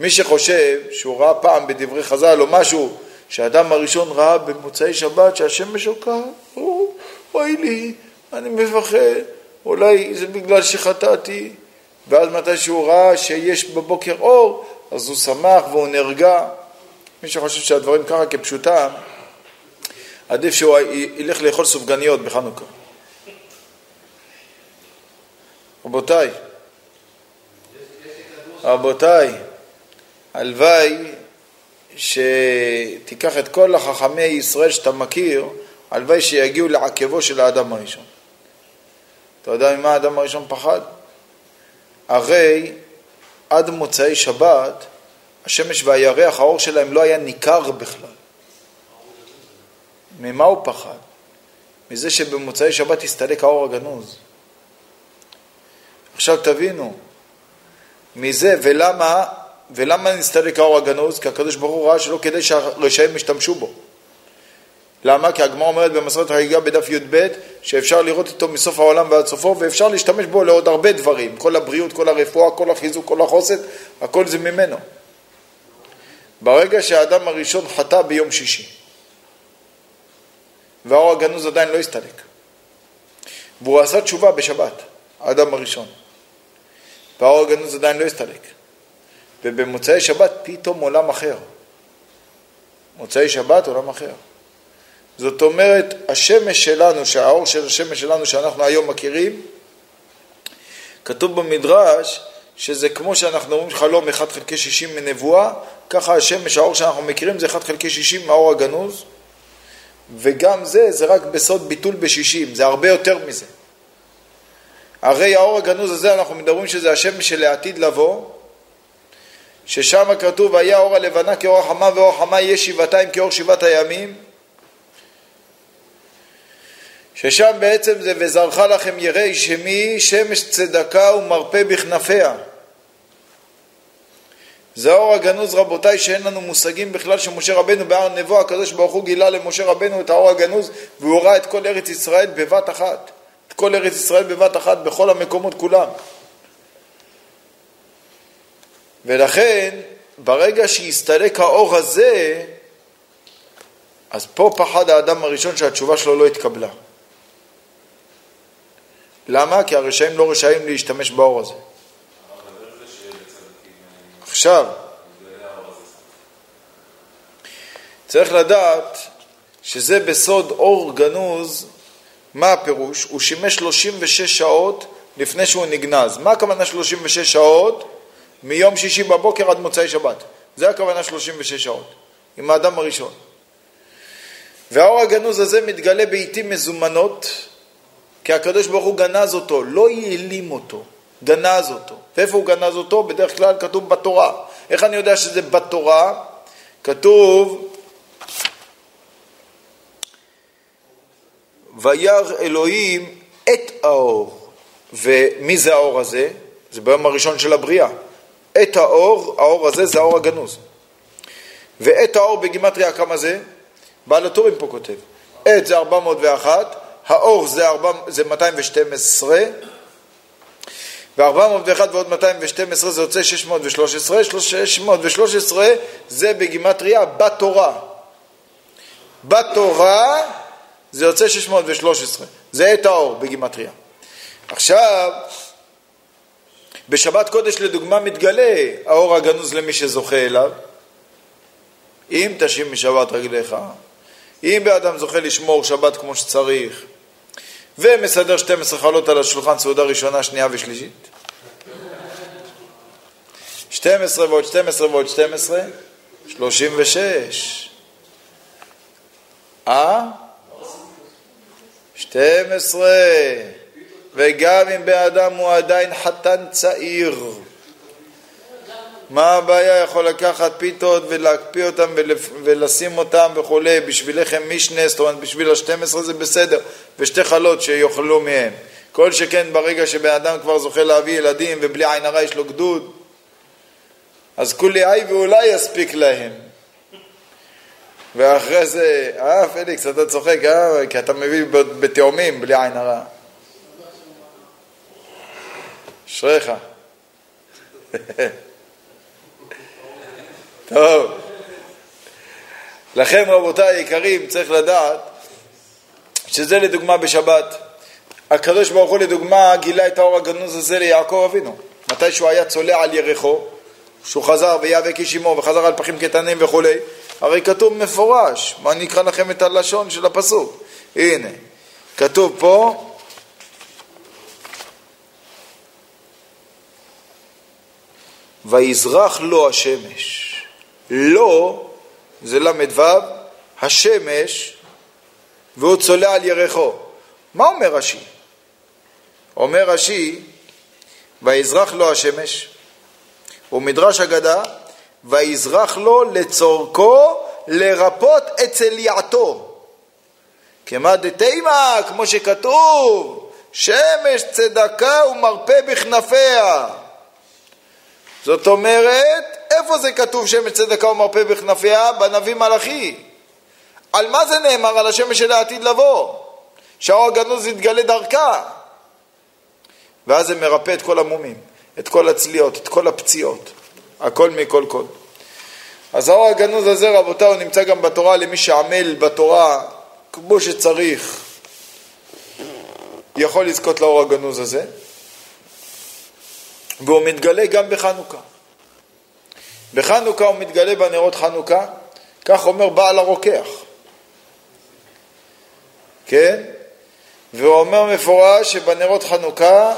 מי שחושב שהוא ראה פעם בדברי חז"ל או משהו שהאדם הראשון ראה במוצאי שבת שהשמש שוקעת, אוי לי, אני מפחד, אולי זה בגלל שחטאתי, ואז מתי שהוא ראה שיש בבוקר אור, אז הוא שמח והוא נרגע. מי שחושב שהדברים ככה כפשוטם, עדיף שהוא ילך לאכול סופגניות בחנוכה. רבותיי, רבותיי, הלוואי שתיקח את כל החכמי ישראל שאתה מכיר, הלוואי שיגיעו לעקבו של האדם הראשון. אתה יודע ממה האדם הראשון פחד? הרי עד מוצאי שבת השמש והירח, האור שלהם לא היה ניכר בכלל. ממה הוא פחד? מזה שבמוצאי שבת הסתלק האור הגנוז. עכשיו תבינו, מזה, ולמה, ולמה נסתלק האור הגנוז? כי הקדוש ברוך הוא ראה שלא כדי שהרשעים ישתמשו בו. למה? כי הגמרא אומרת במסורת החגיגה בדף י"ב שאפשר לראות אותו מסוף העולם ועד סופו ואפשר להשתמש בו לעוד הרבה דברים, כל הבריאות, כל הרפואה, כל החיזוק, כל החוסן, הכל זה ממנו. ברגע שהאדם הראשון חטא ביום שישי והאור הגנוז עדיין לא הסתלק והוא עשה תשובה בשבת, האדם הראשון והאור הגנוז עדיין לא הסתלק ובמוצאי שבת פתאום עולם אחר מוצאי שבת עולם אחר זאת אומרת, השמש שלנו, שהאור של השמש שלנו שאנחנו היום מכירים, כתוב במדרש שזה כמו שאנחנו אומרים חלום 1 חלקי 60 מנבואה, ככה השמש, האור שאנחנו מכירים זה 1 חלקי 60 מהאור הגנוז, וגם זה, זה רק בסוד ביטול ב-60, זה הרבה יותר מזה. הרי האור הגנוז הזה, אנחנו מדברים שזה השמש שלעתיד לבוא, ששם כתוב, היה אור הלבנה כאור החמה ואור החמה יהיה שבעתיים כאור שבעת הימים, ששם בעצם זה וזרחה לכם ירי שמי שמש צדקה ומרפא בכנפיה. זה האור הגנוז רבותיי שאין לנו מושגים בכלל שמשה רבנו בהר נבו הקדוש ברוך הוא גילה למשה רבנו את האור הגנוז והוא ראה את כל ארץ ישראל בבת אחת. את כל ארץ ישראל בבת אחת בכל המקומות כולם ולכן ברגע שהסתלק האור הזה אז פה פחד האדם הראשון שהתשובה שלו לא התקבלה למה? כי הרשעים לא רשאים להשתמש באור הזה. עכשיו, צריך לדעת שזה בסוד אור גנוז, מה הפירוש? הוא שימש 36 שעות לפני שהוא נגנז. מה הכוונה 36 שעות? מיום שישי בבוקר עד מוצאי שבת. זה הכוונה 36 שעות, עם האדם הראשון. והאור הגנוז הזה מתגלה בעיתים מזומנות, כי הקדוש ברוך הוא גנז אותו, לא העלים אותו, גנז אותו. ואיפה הוא גנז אותו? בדרך כלל כתוב בתורה. איך אני יודע שזה בתורה? כתוב וירא אלוהים את האור. ומי זה האור הזה? זה ביום הראשון של הבריאה. את האור, האור הזה זה האור הגנוז. ואת האור בגימטריה כמה זה? בעל הטורים פה כותב. את זה 401, האור זה, 4, זה 212, ו-401 ועוד 212 זה יוצא 613, 613 זה בגימטריה בתורה. בתורה זה יוצא 613, זה את האור בגימטריה. עכשיו, בשבת קודש לדוגמה מתגלה האור הגנוז למי שזוכה אליו. אם תשים משבת רגליך, אם באדם זוכה לשמור שבת כמו שצריך, ומסדר 12 חלות על השולחן סעודה ראשונה, שנייה ושלישית. 12 ועוד 12 ועוד 12, 36. אה? 12. וגם אם באדם הוא עדיין חתן צעיר. מה הבעיה? יכול לקחת פיתות ולהקפיא אותם ולשים אותם וכולי, בשביל לחם משנה, זאת אומרת בשביל השתים עשרה זה בסדר, ושתי חלות שיאכלו מהם. כל שכן ברגע שבן אדם כבר זוכה להביא ילדים ובלי עין הרע יש לו גדוד, אז כולי איי ואולי יספיק להם. ואחרי זה, אה פליקס, אתה צוחק, אה? כי אתה מביא בתאומים בלי עין הרע. אשריך. טוב. לכן רבותיי היקרים, צריך לדעת שזה לדוגמה בשבת. הקדוש ברוך הוא לדוגמה גילה את האור הגנוז הזה ליעקב אבינו. מתי שהוא היה צולע על ירחו, שהוא חזר ויאבק איש עמו וחזר על פחים קטנים וכולי, הרי כתוב מפורש, מה אני אקרא לכם את הלשון של הפסוק? הנה, כתוב פה ויזרח לו השמש. לו זה ל"ו, השמש, והוא צולע על ירחו. מה אומר רש"י? אומר רש"י, ויזרח לו השמש, ומדרש אגדה, ויזרח לו לצורכו לרפות את צליעתו. כמה דתימה, כמו שכתוב, שמש צדקה ומרפא בכנפיה. זאת אומרת, איפה זה כתוב שמש צדקה ומרפא בכנפיה? בנביא מלאכי. על מה זה נאמר? על השמש של העתיד לבוא. שהאור הגנוז יתגלה דרכה. ואז זה מרפא את כל המומים, את כל הצליעות, את כל הפציעות. הכל מכל כל. אז האור הגנוז הזה, רבותיי, הוא נמצא גם בתורה למי שעמל בתורה כמו שצריך. יכול לזכות לאור הגנוז הזה. והוא מתגלה גם בחנוכה. בחנוכה הוא מתגלה בנרות חנוכה, כך אומר בעל הרוקח. כן? והוא אומר מפורש שבנרות חנוכה,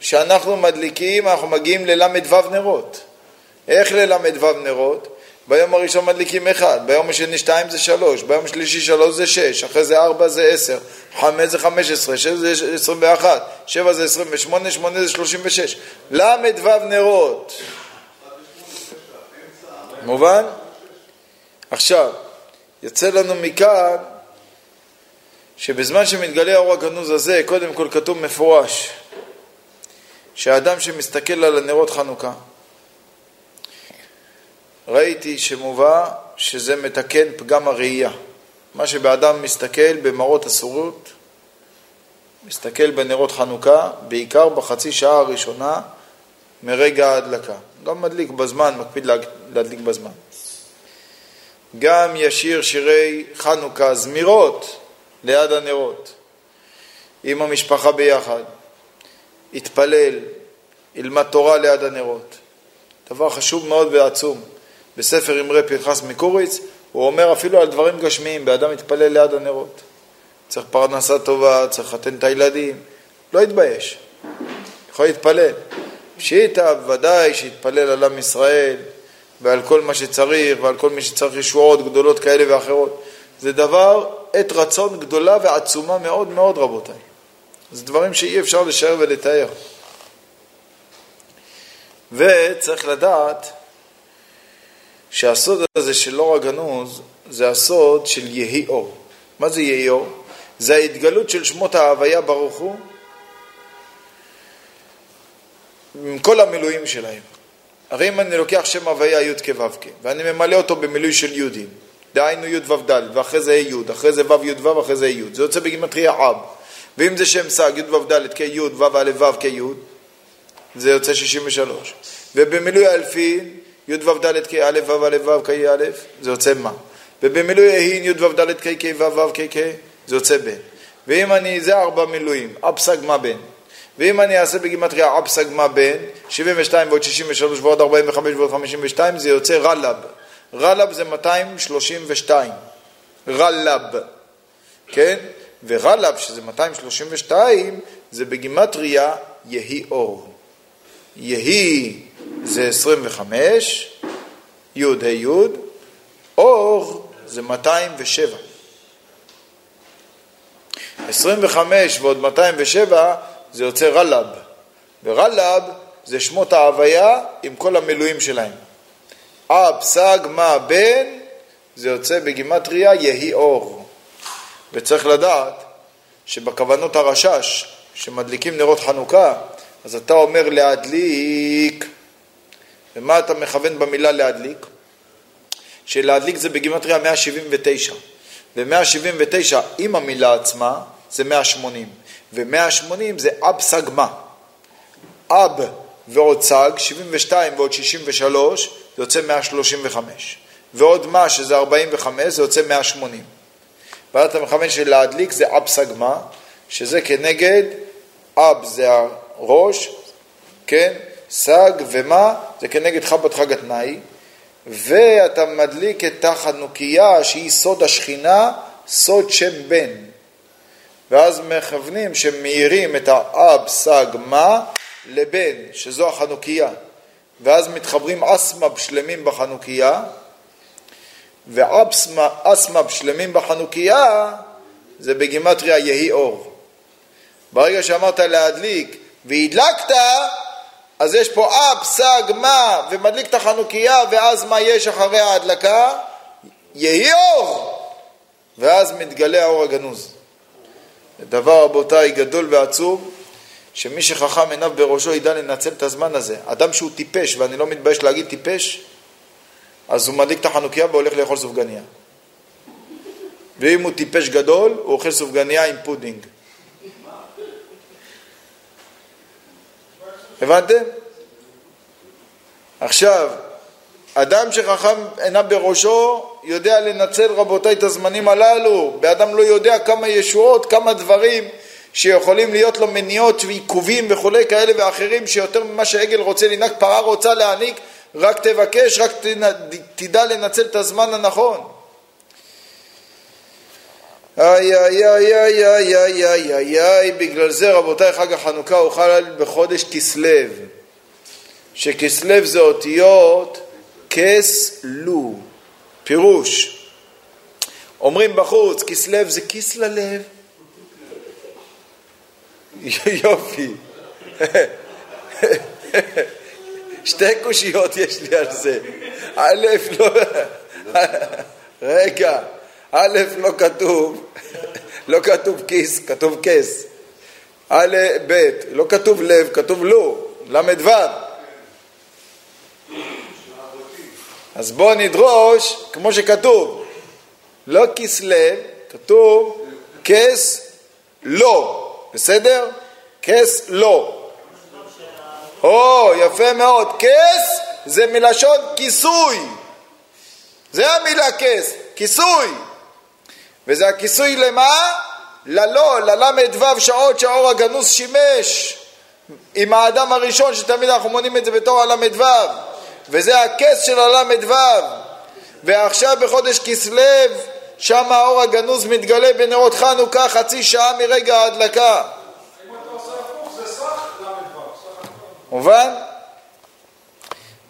שאנחנו מדליקים, אנחנו מגיעים לל"ו נרות. איך לל"ו נרות? ביום הראשון מדליקים אחד, ביום השני שתיים זה שלוש, ביום השלישי שלוש זה שש, אחרי זה ארבע זה עשר, חמש זה חמש עשרה, שש זה עשרים ואחת, שבע זה עשרים ושמונה, שמונה זה שלושים ושש. ל"ו נרות. מובן? עכשיו, יוצא לנו מכאן שבזמן שמתגלה האור הגנוז הזה, קודם כל כתוב מפורש שהאדם שמסתכל על הנרות חנוכה, ראיתי שמובא שזה מתקן פגם הראייה. מה שבאדם מסתכל במראות אסורות, מסתכל בנרות חנוכה, בעיקר בחצי שעה הראשונה מרגע ההדלקה. גם מדליק בזמן, מקפיד להדליק בזמן. גם ישיר שירי חנוכה, זמירות, ליד הנרות, עם המשפחה ביחד, יתפלל, ילמד תורה ליד הנרות. דבר חשוב מאוד ועצום. בספר אמרי פנחס מקוריץ, הוא אומר אפילו על דברים גשמיים, באדם מתפלל ליד הנרות. צריך פרנסה טובה, צריך לחתן את הילדים, לא יתבייש, יכול להתפלל. פשיטא, ודאי שיתפלל על עם ישראל ועל כל מה שצריך ועל כל מי שצריך ישועות גדולות כאלה ואחרות. זה דבר, עת רצון גדולה ועצומה מאוד מאוד רבותיי. זה דברים שאי אפשר לשער ולתאר. וצריך לדעת שהסוד הזה של אור הגנוז זה הסוד של יהי אור. מה זה יהי אור? זה ההתגלות של שמות ההוויה ברוך הוא עם כל המילואים שלהם. הרי אם אני לוקח שם הוויה י' כו' כ' ואני ממלא אותו במילוי של י', דהיינו י' ו' ד', ואחרי זה י', אחרי זה ו' י' ו', אחרי זה י', זה יוצא בגימטריה אב. ואם זה שם סג, י' ו' ד' כי', ו' א' ו' כי', זה יוצא 63. ובמילוי האלפין, י' ו' ד' כ' א' ו' א' ו' כ' א', זה יוצא מה. ובמילוי ההין י' ו' ד' כ' כ' ו' ו' כ' כ', זה יוצא בן. ואם אני, זה ארבע מילואים, אפסג מה בן. ואם אני אעשה בגימטריה אפסג מה בן, 72 ועוד 63 ועוד 45 ועוד 52, זה יוצא רלב. רלב זה 232. רלב, כן? ורלב, שזה 232, זה בגימטריה יהי אור. יהי זה 25, י' ה' י', אור זה 207. 25 ועוד 207 זה יוצא רלב, ורלב זה שמות ההוויה עם כל המילואים שלהם. אב, סג, מה, בן, זה יוצא בגימטריה יהי אור. וצריך לדעת שבכוונות הרשש, שמדליקים נרות חנוכה, אז אתה אומר להדליק, ומה אתה מכוון במילה להדליק? שלהדליק זה בגימטריה 179, ו-179 עם המילה עצמה זה 180, ו-180 זה אבסגמה. אב ועוד צג, 72 ועוד 63, זה יוצא 135. ועוד מה שזה 45, זה יוצא 180. ועדת המכוון של להדליק זה אב סגמה, שזה כנגד אב זה הראש, כן? סג ומה זה כנגד חבת חג התנאי, ואתה מדליק את החנוכיה שהיא סוד השכינה, סוד שם בן. ואז מכוונים שמאירים את האב סג מה לבן, שזו החנוכיה. ואז מתחברים אסמב שלמים בחנוכיה, ואסמב שלמים בחנוכיה זה בגימטריה יהי אור. ברגע שאמרת להדליק והדלקת, אז יש פה אב, סג, מה, ומדליק את החנוכיה, ואז מה יש אחרי ההדלקה? יהי אור! ואז מתגלה האור הגנוז. דבר, רבותיי, גדול ועצוב, שמי שחכם עיניו בראשו ידע לנצל את הזמן הזה. אדם שהוא טיפש, ואני לא מתבייש להגיד טיפש, אז הוא מדליק את החנוכיה והולך לאכול סופגניה. ואם הוא טיפש גדול, הוא אוכל סופגניה עם פודינג. הבנתם? עכשיו, אדם שחכם עיניו בראשו יודע לנצל רבותיי את הזמנים הללו, בן אדם לא יודע כמה ישועות, כמה דברים שיכולים להיות לו מניעות ועיכובים וכולי כאלה ואחרים שיותר ממה שהעגל רוצה לנהג, פרה רוצה להעניק, רק תבקש, רק תדע לנצל את הזמן הנכון. איי איי איי איי איי איי איי איי איי בגלל זה רבותיי חג החנוכה הוא חל בחודש כסלו. שכסלו זה אותיות כסלו. פירוש. אומרים בחוץ כסלו זה כיס ללב. יופי. שתי קושיות יש לי על זה. א' לא רגע א', לא כתוב, לא כתוב כיס, כתוב כס. א', ב', לא כתוב לב, כתוב לו, ל"ו. אז בואו נדרוש כמו שכתוב, לא כיס לב, כתוב כס לא, בסדר? כס לא. או, יפה מאוד. כס זה מלשון כיסוי. זה המילה כס, כיסוי. וזה הכיסוי למה? ללא, לל"ו שעות שהאור הגנוז שימש עם האדם הראשון שתמיד אנחנו מונים את זה בתור הל"ו וזה הכס של הל"ו ועכשיו בחודש כסלו שם האור הגנוז מתגלה בנרות חנוכה חצי שעה מרגע ההדלקה מובן?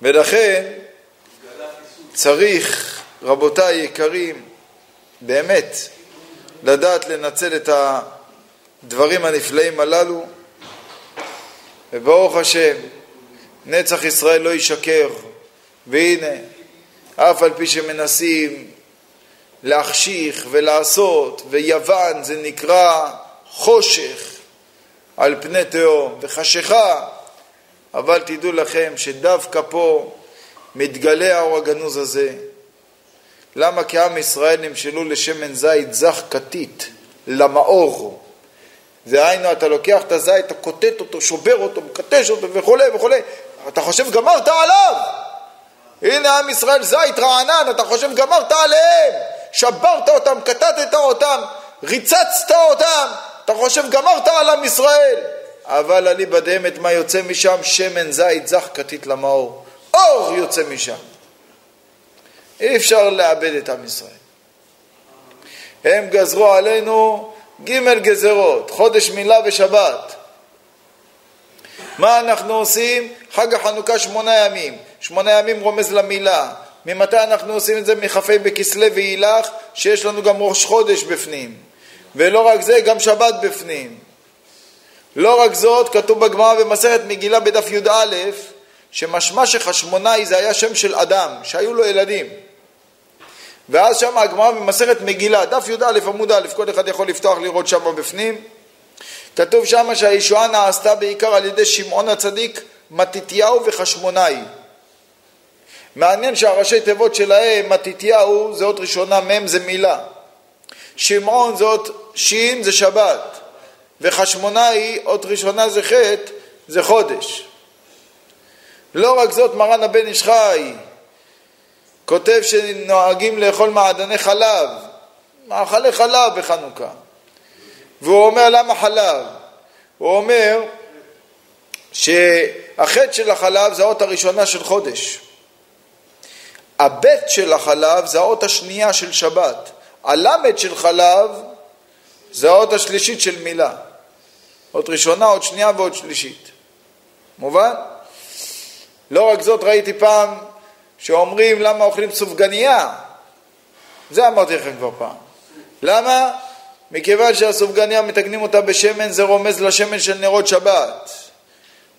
ולכן צריך, רבותיי יקרים, באמת לדעת לנצל את הדברים הנפלאים הללו וברוך השם נצח ישראל לא ישקר. והנה אף על פי שמנסים להחשיך ולעשות ויוון זה נקרא חושך על פני תהום וחשיכה אבל תדעו לכם שדווקא פה מתגלה האור הגנוז הזה למה כעם ישראל נמשלו לשמן זית זך כתית, למאור. דהיינו, אתה לוקח את הזית, אתה קוטט אותו, שובר אותו, מקטש אותו וכולי וכולי. אתה חושב גמרת עליו. הנה עם ישראל זית רענן, אתה חושב גמרת עליהם. שברת אותם, קטטת אותם, ריצצת אותם. אתה חושב גמרת על עם ישראל. אבל אני בדמת מה יוצא משם? שמן זית זך כתית למאור. אור יוצא משם. אי אפשר לאבד את עם ישראל. הם גזרו עלינו ג' גזרות, חודש מילה ושבת. מה אנחנו עושים? חג החנוכה שמונה ימים. שמונה ימים רומז למילה. ממתי אנחנו עושים את זה? מכ"ה בכסלו ואילך, שיש לנו גם ראש חודש בפנים. ולא רק זה, גם שבת בפנים. לא רק זאת, כתוב בגמרא במסכת מגילה בדף י"א, שמשמע שחשמונאי זה היה שם של אדם, שהיו לו ילדים. ואז שם הגמרא במסכת מגילה, דף י"א עמוד א', כל אחד יכול לפתוח לראות שם בפנים. כתוב שם שהישועה נעשתה בעיקר על ידי שמעון הצדיק, מתתיהו וחשמונאי. מעניין שהראשי תיבות שלהם, מתתיהו זה אות ראשונה, מ' זה מילה. שמעון זה אות שין זה שבת. וחשמונאי, אות ראשונה זה חטא, זה חודש. לא רק זאת, מרן הבן איש חי כותב שנוהגים לאכול מעדני חלב, מאכלי חלב בחנוכה. והוא אומר למה חלב? הוא אומר שהחטא של החלב זה האות הראשונה של חודש. הבית של החלב זה האות השנייה של שבת. הלמד של חלב זה האות השלישית של מילה. אות ראשונה, אות שנייה ואות שלישית. מובן? לא רק זאת, ראיתי פעם שאומרים למה אוכלים סופגניה. זה אמרתי לכם כבר פעם. למה? מכיוון שהסופגניה מתקנים אותה בשמן, זה רומז לשמן של נרות שבת.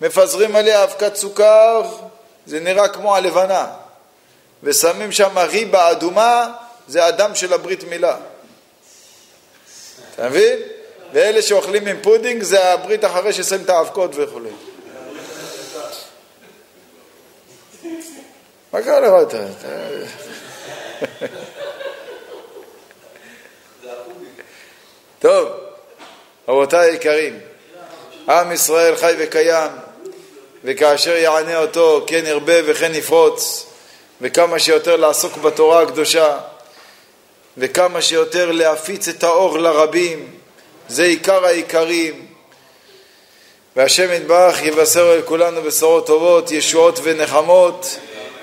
מפזרים עליה אבקת סוכר, זה נראה כמו הלבנה. ושמים שם ריבה אדומה, זה הדם של הברית מילה. אתה מבין? ואלה שאוכלים עם פודינג זה הברית אחרי ששמים את האבקות וכו'. מה קרה לך אתה? טוב, רבותיי היקרים, עם ישראל חי וקיים, וכאשר יענה אותו כן ירבה וכן יפרוץ, וכמה שיותר לעסוק בתורה הקדושה, וכמה שיותר להפיץ את האור לרבים, זה עיקר העיקרים. והשם יתברך יבשר אל כולנו בשורות טובות, ישועות ונחמות.